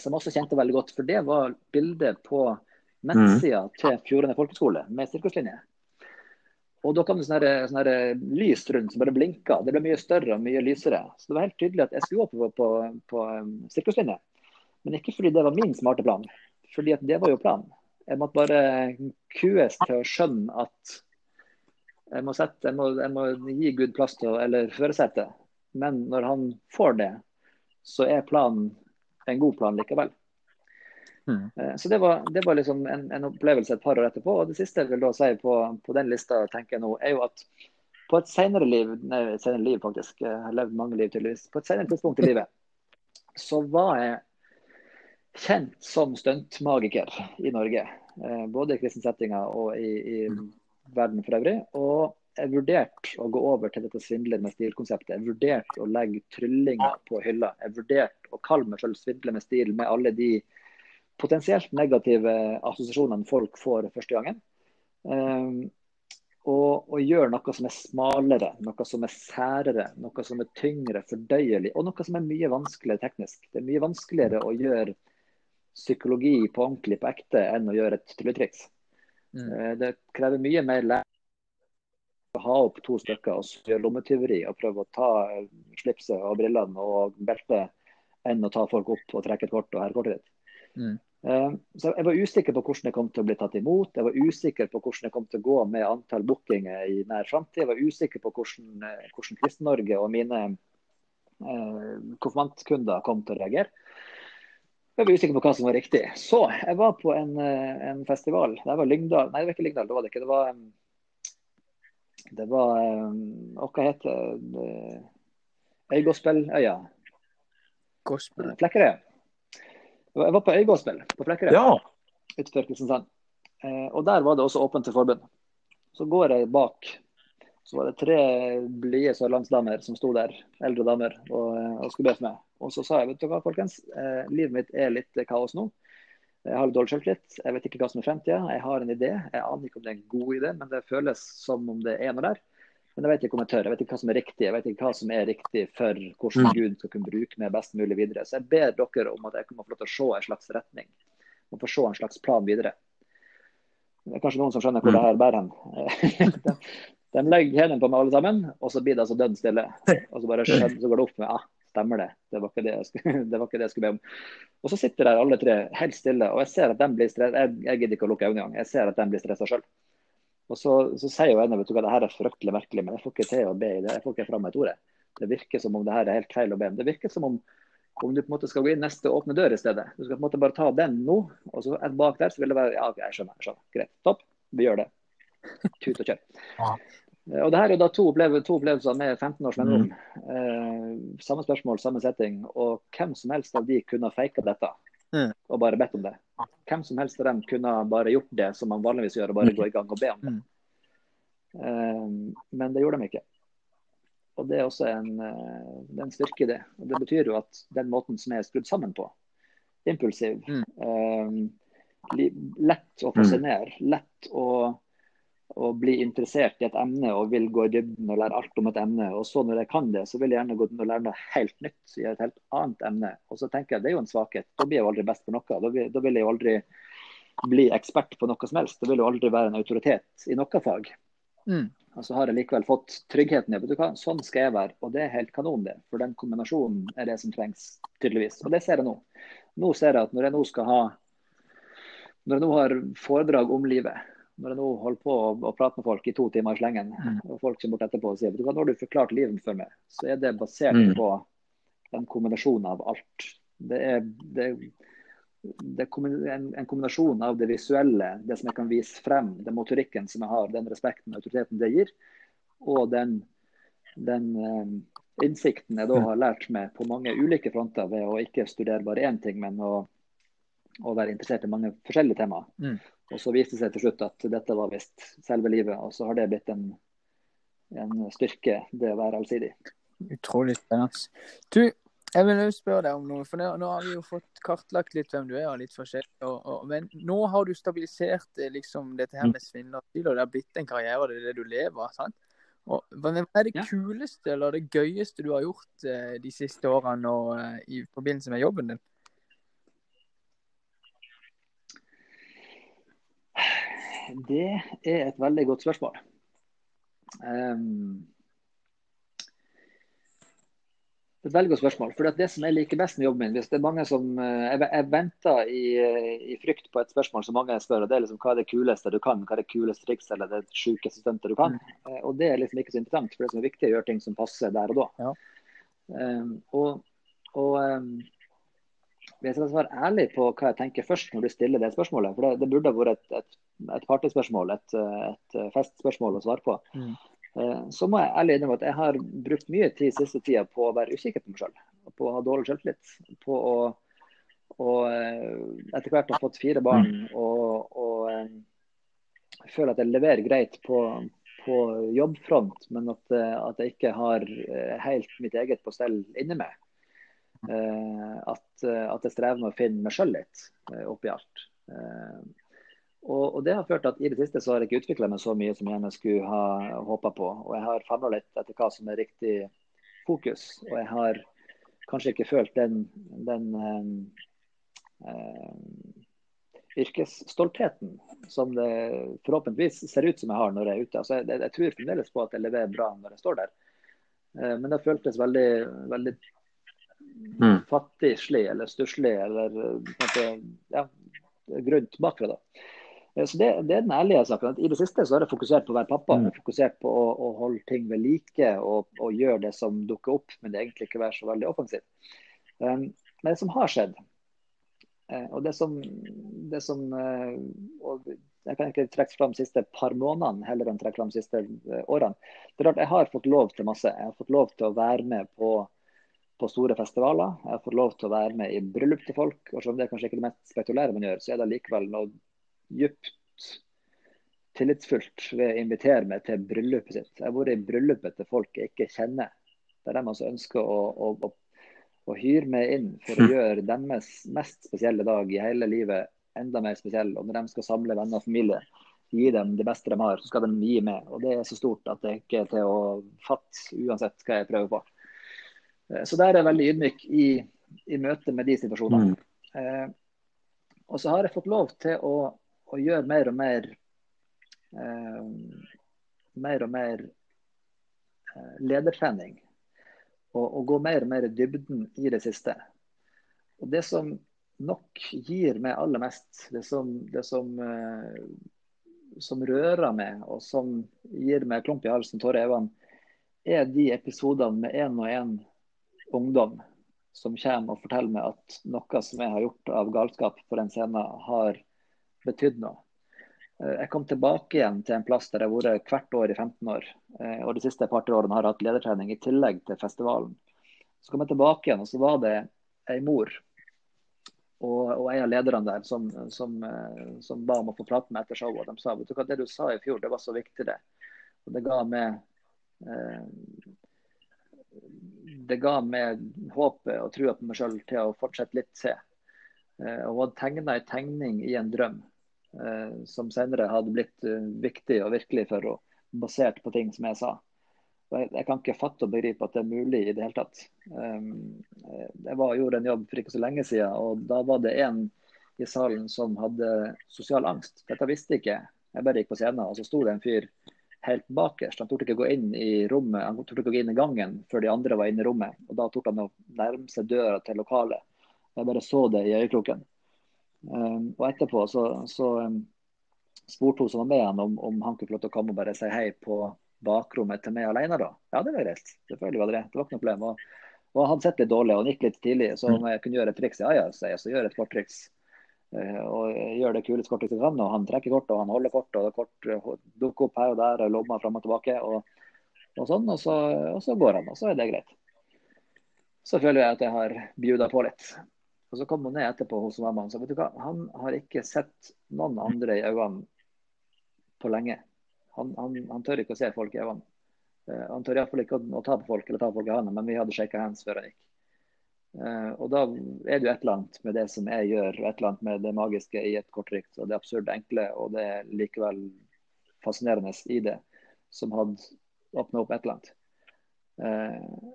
som også kjente veldig godt. For det var bildet på nettsida mm. til Fjordane folkeskole med sirkuslinje. Og da kom det sånne, sånne lys rundt som bare blinka. Det ble mye større og mye lysere. Så det var helt tydelig at jeg skulle opp på, på, på um, sirkuslinje. Men ikke fordi det var min smarte plan, fordi at det var jo planen. Jeg måtte bare kues til å skjønne at jeg må, sette, jeg må, jeg må gi Gud plass til eller førersete. Men når han får det, så er planen en god plan likevel. Mm. Eh, så det var, det var liksom en, en, opplevelse et par år etterpå. Og det siste jeg vil da si på, på den lista, tenker jeg nå, er jo at på et senere liv, nei, senere liv faktisk, jeg har levd mange liv tydeligvis, på et senere tidspunkt i livet, så var jeg kjent som stuntmagiker i Norge. Eh, både i kristne settinger og i, i mm. verden for øvrig. Og jeg vurderte å gå over til dette svindler med stil-konseptet. Jeg vurderte å legge tryllinga på hylla. Jeg vurderte å kalle meg selv svindler med stil med alle de potensielt negative assosiasjonene folk får første gangen. Um, og, og gjør noe som er smalere, noe som er særere, noe som er tyngre, fordøyelig, og noe som er mye vanskeligere teknisk. Det er mye vanskeligere å gjøre psykologi på ordentlig, på ekte, enn å gjøre et trylletriks. Mm. Eh, det krever mye mer læring å ha opp to stykker og gjøre lommetyveri og prøve å ta slipset og brillene og beltet, enn å ta folk opp og trekke et kort og herrekortet ditt. Mm. Eh, så Jeg var usikker på hvordan jeg kom til å bli tatt imot. Jeg var usikker på hvordan jeg kom til å gå med antall bookinger i nær framtid. Jeg var usikker på hvordan, eh, hvordan Kristen-Norge og mine eh, konfirmantkunder kom til å reagere. Jeg var usikker på hva som var riktig. Så jeg var på en, eh, en festival. Det var Lyngdal. Nei, det var ikke Lyngdal. Det var det ikke. Det var, det var Hva heter det? Øygospeløya. Gospel. Jeg var på Øygårdsspill på Flekkerøy ja. utenfor Kristiansand. Eh, og der var det også åpent til forbund. Så går jeg bak. Så var det tre blide sørlandsdamer som sto der, eldre damer, og, eh, og skulle be for meg. Og så sa jeg vet du hva, folkens, eh, livet mitt er litt kaos nå. Jeg har litt dårlig selvtillit. Jeg vet ikke hva som er fremtida. Jeg har en idé. Jeg aner ikke om det er en god idé, men det føles som om det er noe der. Men jeg vet ikke om jeg tør. Jeg vet ikke hva som er riktig. Jeg vet ikke hva som er riktig for hvordan mm. Gud skal kunne bruke meg best mulig videre. Så jeg ber dere om at jeg kan få lov til å se en slags retning. Og få se en slags plan videre. Det er kanskje noen som skjønner hvor det her bærer hen. de, de legger hendene på meg alle sammen, og så blir det altså dønn stille. Og så bare skjønner, så går det opp med ah, stemmer det. Det var, ikke det, jeg skulle, det var ikke det jeg skulle be om. Og så sitter der alle tre helt stille, og jeg ser at de blir stressa. Jeg, jeg gidder ikke å lukke øynene engang. Jeg ser at de blir stressa sjøl. Og så, så sier jo en vet du hva, det her er fryktelig merkelig, men jeg får ikke til å be i det. Jeg får ikke fram et ord. Det virker som om det her er helt feil å be om. Det virker som om, om du på en måte skal gå inn neste åpne dør i stedet. Du skal på en måte bare ta den nå, og så et bak der så vil det være Ja, jeg skjønner. jeg skjønner. Greit. Topp. Vi gjør det. Tut og kjør. Ja. Og det her er da to, opplevelser, to opplevelser med 15 års mellomrom. Mm. Eh, samme spørsmål, samme setting. Og hvem som helst av de kunne ha faka dette mm. og bare bedt om det. Hvem som helst av dem kunne bare gjort det som man vanligvis gjør, og bare gå i gang og be om det. Um, men det gjorde de ikke. Og Det er også en, uh, det er en styrke i det. Og Det betyr jo at den måten som er skrudd sammen på, impulsiv, um, lett å fascinere, lett å og bli interessert i et emne og vil gå i dybden og lære alt om et emne. Og så når jeg kan det, så vil jeg gjerne gå og lære noe helt nytt i et helt annet emne. Og så tenker jeg det er jo en svakhet. Da blir jeg jo aldri best på noe. Da vil, da vil jeg jo aldri bli ekspert på noe som helst. Da vil jeg jo aldri være en autoritet i noe fag. Mm. Og så har jeg likevel fått tryggheten i at sånn skal jeg være. Og det er helt kanon, det. For den kombinasjonen er det som trengs, tydeligvis. Og det ser jeg nå. Nå ser jeg at når jeg nå skal ha når jeg nå har foredrag om livet, når jeg nå holder på å, å prate med folk i to timer i slengen, mm. og folk kommer bort etterpå og sier du, når du forklart livet for meg, så er det basert mm. på en kombinasjon av alt. Det er, det, det er en, en, kombinasjon av det visuelle, det som jeg kan vise frem, den motorikken som jeg har, den respekten og autoriteten det gir, og den, den um, innsikten jeg da mm. har lært meg på mange ulike fronter ved å ikke studere bare én ting, men å, å være interessert i mange forskjellige temaer. Mm. Og så viste det seg til slutt at dette var visst selve livet, og så har det blitt en, en styrke, det å være allsidig. Utrolig spennende. Du, jeg vil også spørre deg om noe, for nå, har vi jo fått kartlagt litt hvem du er, og litt forskjellig. Og, og, men nå har du stabilisert eh, liksom, dette her med svindlerstil, og det har blitt en karriere, det er det du lever. sant? Og, hva er det kuleste eller det gøyeste du har gjort eh, de siste årene og, eh, i forbindelse med jobben din? Det er et veldig godt spørsmål. Um, det et veldig godt spørsmål. For det som jeg liker best med jobben min hvis det er mange som, eh, Jeg, jeg venter i, i, frykt på et spørsmål som mange spør. og det er liksom, Hva er det kuleste du kan? Hva er det kuleste trikset eller det sjukeste stuntet du kan? Mm. Eh, og Det er liksom ikke så interessant, for det som er viktig, er å gjøre ting som passer der og da. Ja. Um, og, og um, jeg skal være ærlig på hva jeg tenker først når du stiller det spørsmålet, for det, det burde vært et, et, et partespørsmål, et, et, festspørsmål å svare på, mm. Eh, så må jeg ærlig innrømme at jeg har brukt mye tid siste tida på å være usikker på meg sjøl. På å ha dårlig selvtillit. På å og eh, etter hvert ha fått fire barn mm. og, og, eh, føler at jeg leverer greit på, på jobbfront, men at, at, jeg ikke har helt mitt eget på stell inni meg. At, at, jeg strever med å finne meg sjøl litt oppi alt. Og, og, det har ført til at i det siste så har jeg ikke utvikla meg så mye som jeg gjerne skulle ha håpa på. Og jeg har famla litt etter hva som er riktig fokus. Og jeg har kanskje ikke følt den, den eh, yrkesstoltheten som det forhåpentligvis ser ut som jeg har når jeg er ute. Altså, jeg, jeg, tror fremdeles på at jeg leverer bra når jeg står der. Eh, men det føltes veldig, veldig mm. fattigslig eller stusslig eller måte, ja, grunt bakfra. da. Eh, så det, det, er den ærlige saken. I det siste så har jeg fokusert på å være pappa. Jeg har fokusert på å, å holde ting ved like og, og, gjøre det som dukker opp, men det egentlig ikke være så veldig offensivt. Um, men det som har skjedd, uh, og det som, det som uh, og Jeg kan ikke trekke fram de siste par månedene heller enn trekke fram de siste uh, årene. Det er klart, Jeg har fått lov til masse. Jeg har fått lov til å være med på, på store festivaler. Jeg har fått lov til å være med i bryllup til folk. og Selv om det er kanskje ikke det mest spektulære man gjør, så er det likevel noe djupt tillitsfullt ved å invitere meg til bryllupet sitt. Jeg har vært i bryllupet til folk jeg ikke kjenner. Det er dem som ønsker å, å, å, hyre meg inn for å gjøre deres mest spesielle dag i hele livet enda mer spesiell. Og når de skal samle venner og familie, gi dem det beste de har, så skal de gi meg. Og det er så stort at det ikke er til å fatte uansett hva jeg prøver på. Eh, så der er jeg veldig ydmyk i, i møte med de situasjonene. Mm. Eh, og så har jeg fått lov til å og gjør mer og mer eh, mer og mer eh, ledertrening. Og, og gå mer og mer i dybden i det siste. Og Det som nok gir meg aller mest, det som, det som, eh, som rører meg og som gir meg klump i halsen, tårer i øynene, er de episodene med en og en ungdom som kommer og forteller meg at noe som jeg har gjort av galskap på den scenen, har betydd noe. Eh, jeg kom tilbake igjen til en plass der jeg har vært hvert år i 15 år. Eh, og de siste par årene har jeg hatt ledertrening i tillegg til festivalen. Så kom jeg tilbake igjen, og så var det ei mor og, og en av lederne der som, som, eh, som, ba om å få prate med etter showet. De sa vet du hva, det du sa i fjor, det var så viktig, det. Og det ga meg eh, det ga meg håpet og trua på meg sjøl til å fortsette litt til. Og hun hadde tegna ei tegning i en drøm som senere hadde blitt eh, viktig og virkelig for å basert på ting som jeg sa. Jeg, jeg, kan ikke fatte og begripe at det er mulig i det hele tatt. Um, jeg var, gjorde en jobb for ikke så lenge siden, og da var det en i salen som hadde sosial angst. Dette visste ikke jeg. bare gikk på scenen, og så sto det en fyr helt bakerst. Han torde ikke gå inn i rommet, han torde ikke gå inn i gangen før de andre var inne i rommet. Og Da torde han å nærme seg døra til lokalet. Jeg bare så det i øyekroken. Um, og etterpå så, så um, spurte hun som var med han om, om, han kunne få lov til å komme og bare si hei på bakrommet til meg alene. da. Ja, det var greit. Selvfølgelig var det det. Det var ikke noe problem. Og, og han hadde sett litt dårlig og han gikk litt tidlig, så om jeg kunne gjøre et triks, ja ja, så jeg så gjør et kort triks. og gjør det kuleste kortet jeg kan. Og han trekker kort og han holder kort, og kort dukker opp her og der og lommer fram og tilbake. Og, og sånn, og så, og så, går han, og så er det greit. Så føler jeg at jeg har bjuda på litt. Og Så kom hun ned etterpå hos mamma og sa vet du hva, han har ikke sett noen andre i øynene på lenge. Han, han, han tør ikke å se folk i øynene. Uh, han tør iallfall ikke å, ta på folk eller ta folk i hånda, men vi hadde shaka hands før han gikk. Uh, og da er det jo et eller annet med det som jeg gjør, et eller annet med det magiske i et kortrykt, og det absurde enkle og det er likevel fascinerende i det, som hadde åpna opp et eller annet. Uh,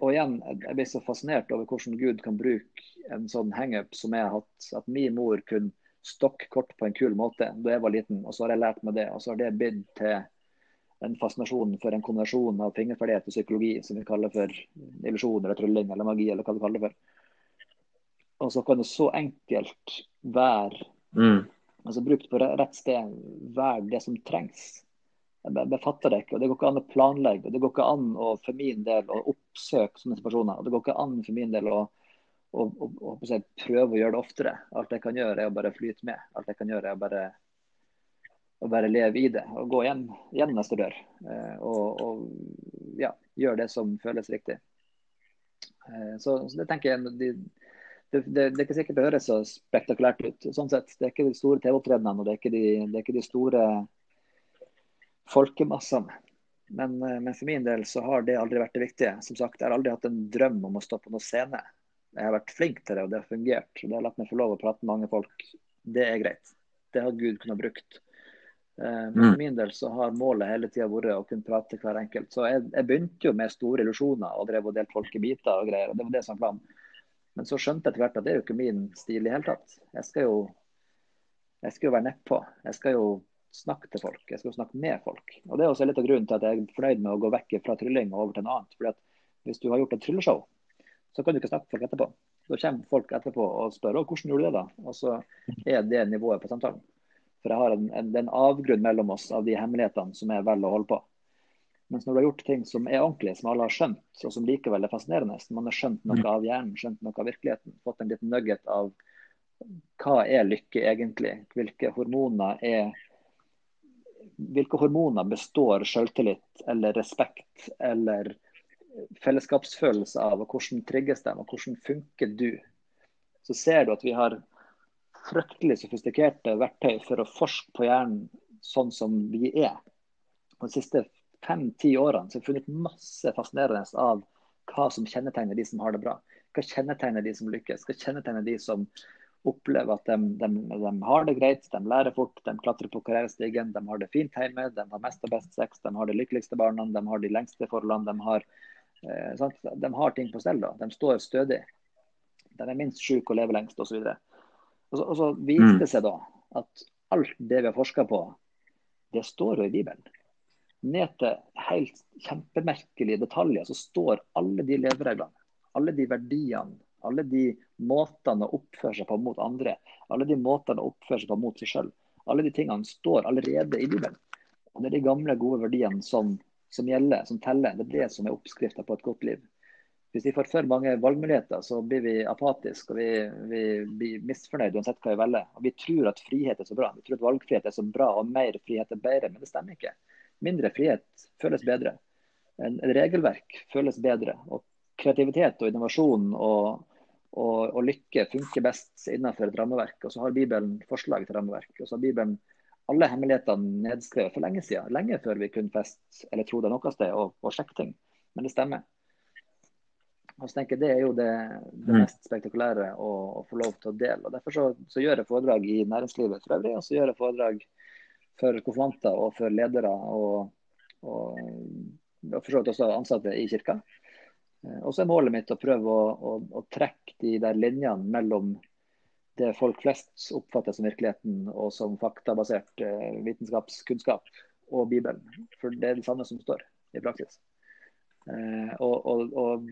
og igjen, jeg blir så fascinert over hvordan Gud kan bruke en sånn hangup som jeg har hatt. At min mor kunne stokke kort på en kul måte da jeg var liten, og så har jeg lært meg det. Og så har det blitt til en fascinasjon for en kombinasjon av fingerferdighet og psykologi som vi kaller for illusjon eller trylling eller magi, eller hva du kaller det for. Og så kan det så enkelt være, mm. altså brukt på rett sted, være det som trengs jeg fatter det ikke. og Det går ikke an å planlegge. og Det går ikke an å, for min del å oppsøke sånne situasjoner. og Det går ikke an for min del å, å, å, prøve å gjøre det oftere. Alt jeg kan gjøre, er å bare flyte med. Alt jeg kan gjøre, er å bare, å bare leve i det. Og gå igjen, gjennom neste dør. Eh, og, og ja, gjøre det som føles riktig. Eh, så, så, det tenker jeg de, det, det, det, er ikke sikkert det høres så spektakulært ut. sånn sett. Det er ikke de store TV-opptredenene og det er ikke de, det er ikke de store folkemassene. Men, eh, men, for min del så har det aldri vært det viktige. Som sagt, Jeg har aldri hatt en drøm om å stå på noen scene. Jeg har vært flink til det, og det har fungert. Det har latt meg få lov å prate med mange folk. Det er greit. Det har Gud kunnet brukt. Eh, men for mm. min del så har målet hele tida vært å kunne prate hver enkelt. Så jeg, jeg begynte jo med store illusjoner og drev og delte folk i biter og greier. og Det var det som var. Men så skjønte jeg etter hvert at det er jo ikke min stil i det hele tatt. Jeg skal jo, jeg skal jo være nedpå. Jeg skal jo snakke til folk. Jeg skal snakke med folk. Og Det er også litt av grunnen til at jeg er fornøyd med å gå vekk fra trylling og over til noe annet. Fordi at Hvis du har gjort et trylleshow, så kan du ikke snakke med folk etterpå. Da kommer folk etterpå og spør hvordan gjorde du det da? Og så er det nivået på samtalen. For jeg har en, en, en avgrunn mellom oss av de hemmelighetene som er vel å holde på. Mens når du har gjort ting som er ordentlig, som alle har skjønt, og som likevel er fascinerende, man har skjønt noe av hjernen, skjønt noe av virkeligheten, fått en liten nugget av hva er lykke egentlig, hvilke hormoner er hvilke hormoner består selvtillit eller respekt eller fellesskapsfølelse av, og hvordan trigges de, og hvordan funker du? Så ser du at vi har fryktelig sofistikerte verktøy for å forske på hjernen sånn som vi er. De siste fem-ti årene så har vi funnet masse fascinerende av hva som kjennetegner de som har det bra. Hva kjennetegner de som lykkes? Hva kjennetegner de som opplever at de, de, de, har det greit, de lærer fort, de klatrer på karrierestigen, de har det fint hjemme, de har mest og best sex, de har de lykkeligste barna, de har de lengste forholdene, de har, eh, de har ting på stell. da. De står stødig. De er minst syke og lever lengst osv. Og, og så viser det seg da at alt det vi har forska på, det står jo i Bibelen. Ned til helt kjempemerkelige detaljer så står alle de levereglene, alle de verdiene, alle de måtene å oppføre seg på mot andre, alle de måtene å oppføre seg på mot seg sjøl. Alle de tingene står allerede i Bibelen. Og Det er de gamle, gode verdiene som, som gjelder, som teller. Det er det som er oppskrifta på et godt liv. Hvis vi får for mange valgmuligheter, så blir vi apatiske og vi, vi blir misfornøyde uansett hva vi velger. Og Vi tror at frihet er så bra. Vi tror at valgfrihet er så bra og mer frihet er bedre, men det stemmer ikke. Mindre frihet føles bedre. En, en regelverk føles bedre. Og kreativitet og innovasjon og, og, og, lykke funker best innenfor et rammeverk. Og så har Bibelen forslag til rammeverk. Og så har Bibelen alle hemmelighetene nedskrevet for lenge siden. Lenge før vi kunne feste eller tro det noe sted og, og sjekke ting. Men det stemmer. Og så tenker jeg Det er jo det, det mm. mest spektakulære å, å, få lov til å dele. og Derfor så, så, gjør jeg foredrag i næringslivet for øvrig, og så gjør jeg foredrag for konfirmanter og for ledere og, og, og for så vidt også ansatte i kirka. Eh, og så er målet mitt å prøve å, å, å, trekke de der linjene mellom det folk flest oppfatter som virkeligheten og som faktabasert eh, vitenskapskunnskap og Bibelen. For det er det samme som står i praksis. Eh, og, og, og,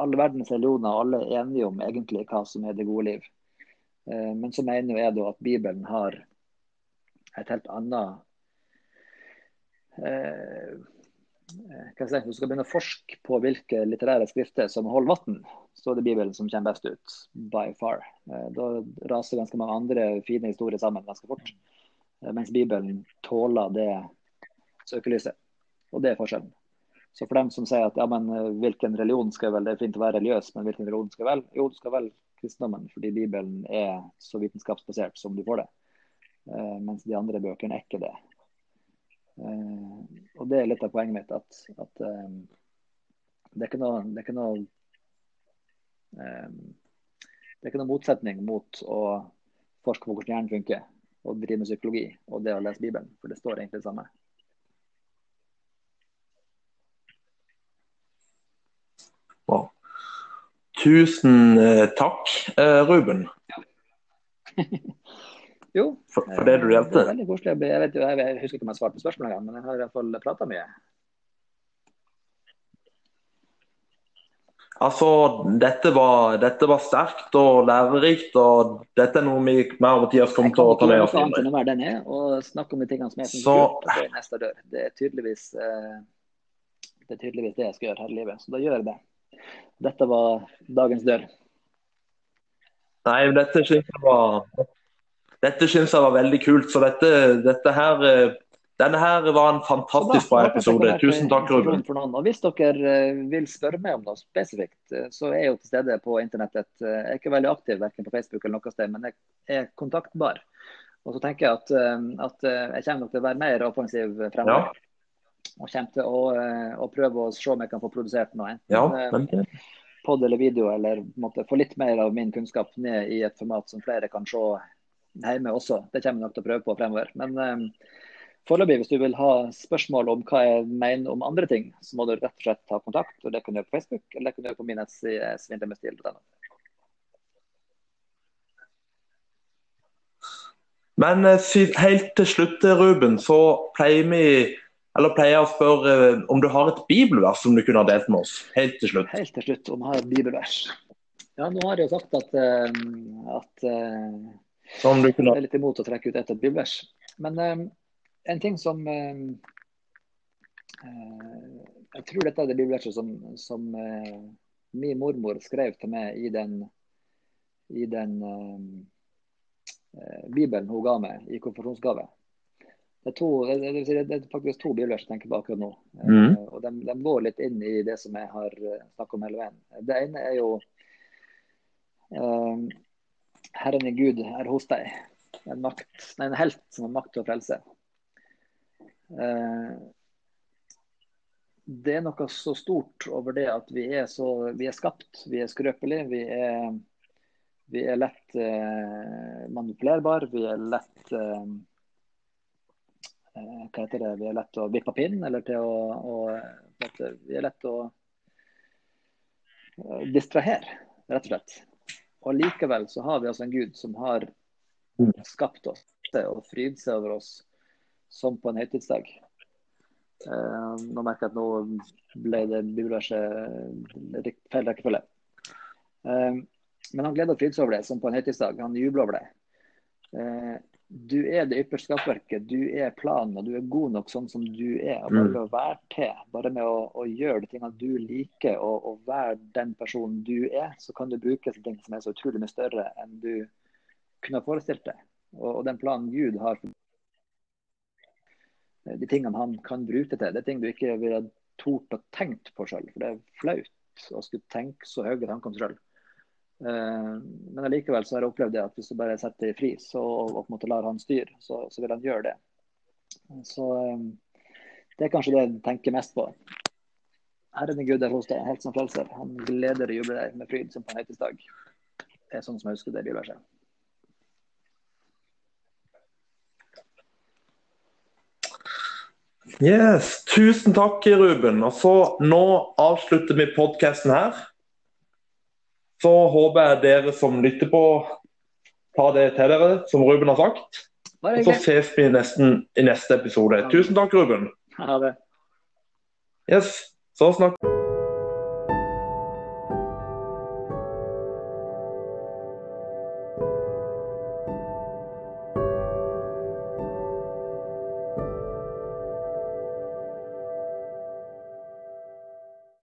alle verdens religioner alle er enige om egentlig hva som er det gode liv. Men så mener jeg da at Bibelen har et helt annet si, du skal begynne å forske på hvilke litterære skrifter som holder vann, så er det Bibelen som kommer best ut. By far. Eh, da raser ganske mange andre fine historier sammen ganske fort. Eh, mens Bibelen tåler det søkelyset. Og det er forskjellen. Så for dem som sier at ja, men hvilken religion skal vel, det er fint å være religiøs, men hvilken religion skal vel? Jo, du skal velge kristendommen, fordi Bibelen er så vitenskapsbasert som du får det. Mens de andre bøkene er ikke det. Eh, og det er litt av poenget mitt. At, at um, det er ikke noe, det er ikke noe um, det er ikke noe motsetning mot å forske på hvordan hjernen funker og drive med psykologi og det å lese Bibelen, for det står egentlig det samme. Wow. Tusen eh, takk, eh, Ruben. Ja. Jo, for, for det du delte? Det er veldig koselig. Jeg, vet, jeg, jeg husker ikke om jeg svarte på spørsmålet, men jeg har i hvert fall prata mye. Altså, dette var, dette var, sterkt og lærerikt, og dette er noe vi mer og Mathias kommer til å ta med oss. Er, og snakke om de tingene som er som gjør kult, neste dør. Det er, tydeligvis, eh, det er tydeligvis det jeg skal gjøre her i livet, så da gjør jeg det. Dette var dagens dør. Nei, dette synes jeg var dette syns jeg var veldig kult. Så dette, dette her eh, denne her var en fantastisk bra episode. Tusen takk, Ruben. Og Hvis dere eh, vil spørre meg om noe spesifikt, eh, så er jeg jo til stede på internettet. Jeg er ikke veldig aktiv verken på Facebook eller noe sted, men jeg er kontaktbar. Og så tenker jeg at, at jeg kommer nok til å være mer offensiv fremover. Ja. Og kommer til å, å, prøve å se om jeg kan få produsert noe. Enten ja, pod eller video, eller måtte, få litt mer av min kunnskap ned i et format som flere kan se hjemme også. Det kommer jeg nok til å prøve på fremover. Men Foreløpig, hvis du vil ha spørsmål om hva jeg mener om andre ting, så må du rett og slett ta kontakt. og Det kan du gjøre på Facebook, eller det kan du gjøre på min nettside svindlemestil.no. Men eh, helt til slutt, Ruben, så pleier vi eller pleier jeg å spørre eh, om du har et bibelvers som du kunne ha delt med oss? Helt til slutt. Helt til slutt, om jeg har et bibelvers. Ja, nå har jeg jo sagt at, eh, at, du kunne... jeg er litt imot å trekke ut et bibelvers. Men en ting som eh, eh, Jeg tror dette er det bibelverset som, som eh, min mormor skrev til meg i den, i den bibelen hun ga meg i konfirmasjonsgave. Det er, to, det, det er faktisk to bibelvers jeg tenker på akkurat nå. Mm. og de, de, går litt inn i det som jeg har snakket om hele veien. Det ene er jo uh, Herren i Gud er hos deg. En, makt, nei, en helt som har makt til å frelse. Eh, det er noe så stort over det at vi er, så, vi er skapt, vi er skrøpelige. Vi er, vi er lett eh, manipulerbare, vi er lett eh, eh, Hva heter det? Vi er lett å vippe pinnen, eller til å, å Vi er lett å distrahere, rett og slett. Og likevel så har vi altså en Gud som har skapt oss og fryd seg over oss som på en høytidsdag. Uh, nå merker jeg at nå ble det bibelverset feil rekkefølge. Uh, men han gleder og fryder over det som på en høytidsdag. Han jubler over det. Uh, du er det ypperste skapverket, du er planen, og du er god nok sånn som du er. og Bare med å være til, bare med å, å gjøre de tingene du liker, og, og, være den personen du er, så kan du bruke ting som er så utrolig mye større enn du kunne ha forestilt deg. Og, og den planen Gud har de tingene han kan bruke det til. Det er ting du ikke ville tort å tenkt på sjøl. For det er flaut å skulle tenke så høye tanker om seg sjøl. Uh, men allikevel så har jeg opplevd det at hvis du bare setter det i frys og, og, måte lar han styre, så, så, vil han gjøre det. Så um, det er kanskje det jeg tenker mest på. Herren Gud er hos deg, helt som frelser. Han gleder og jubler deg med fryd som på en høytidsdag. Det er sånn som jeg husker det bibelverset. Yes, Tusen takk, Ruben. Og så Nå avslutter vi podkasten her. Så håper jeg dere som lytter på, tar det til dere, som Ruben har sagt. Og så ses vi nesten i neste episode. Tusen takk, Ruben. Ha det. Yes, så snakk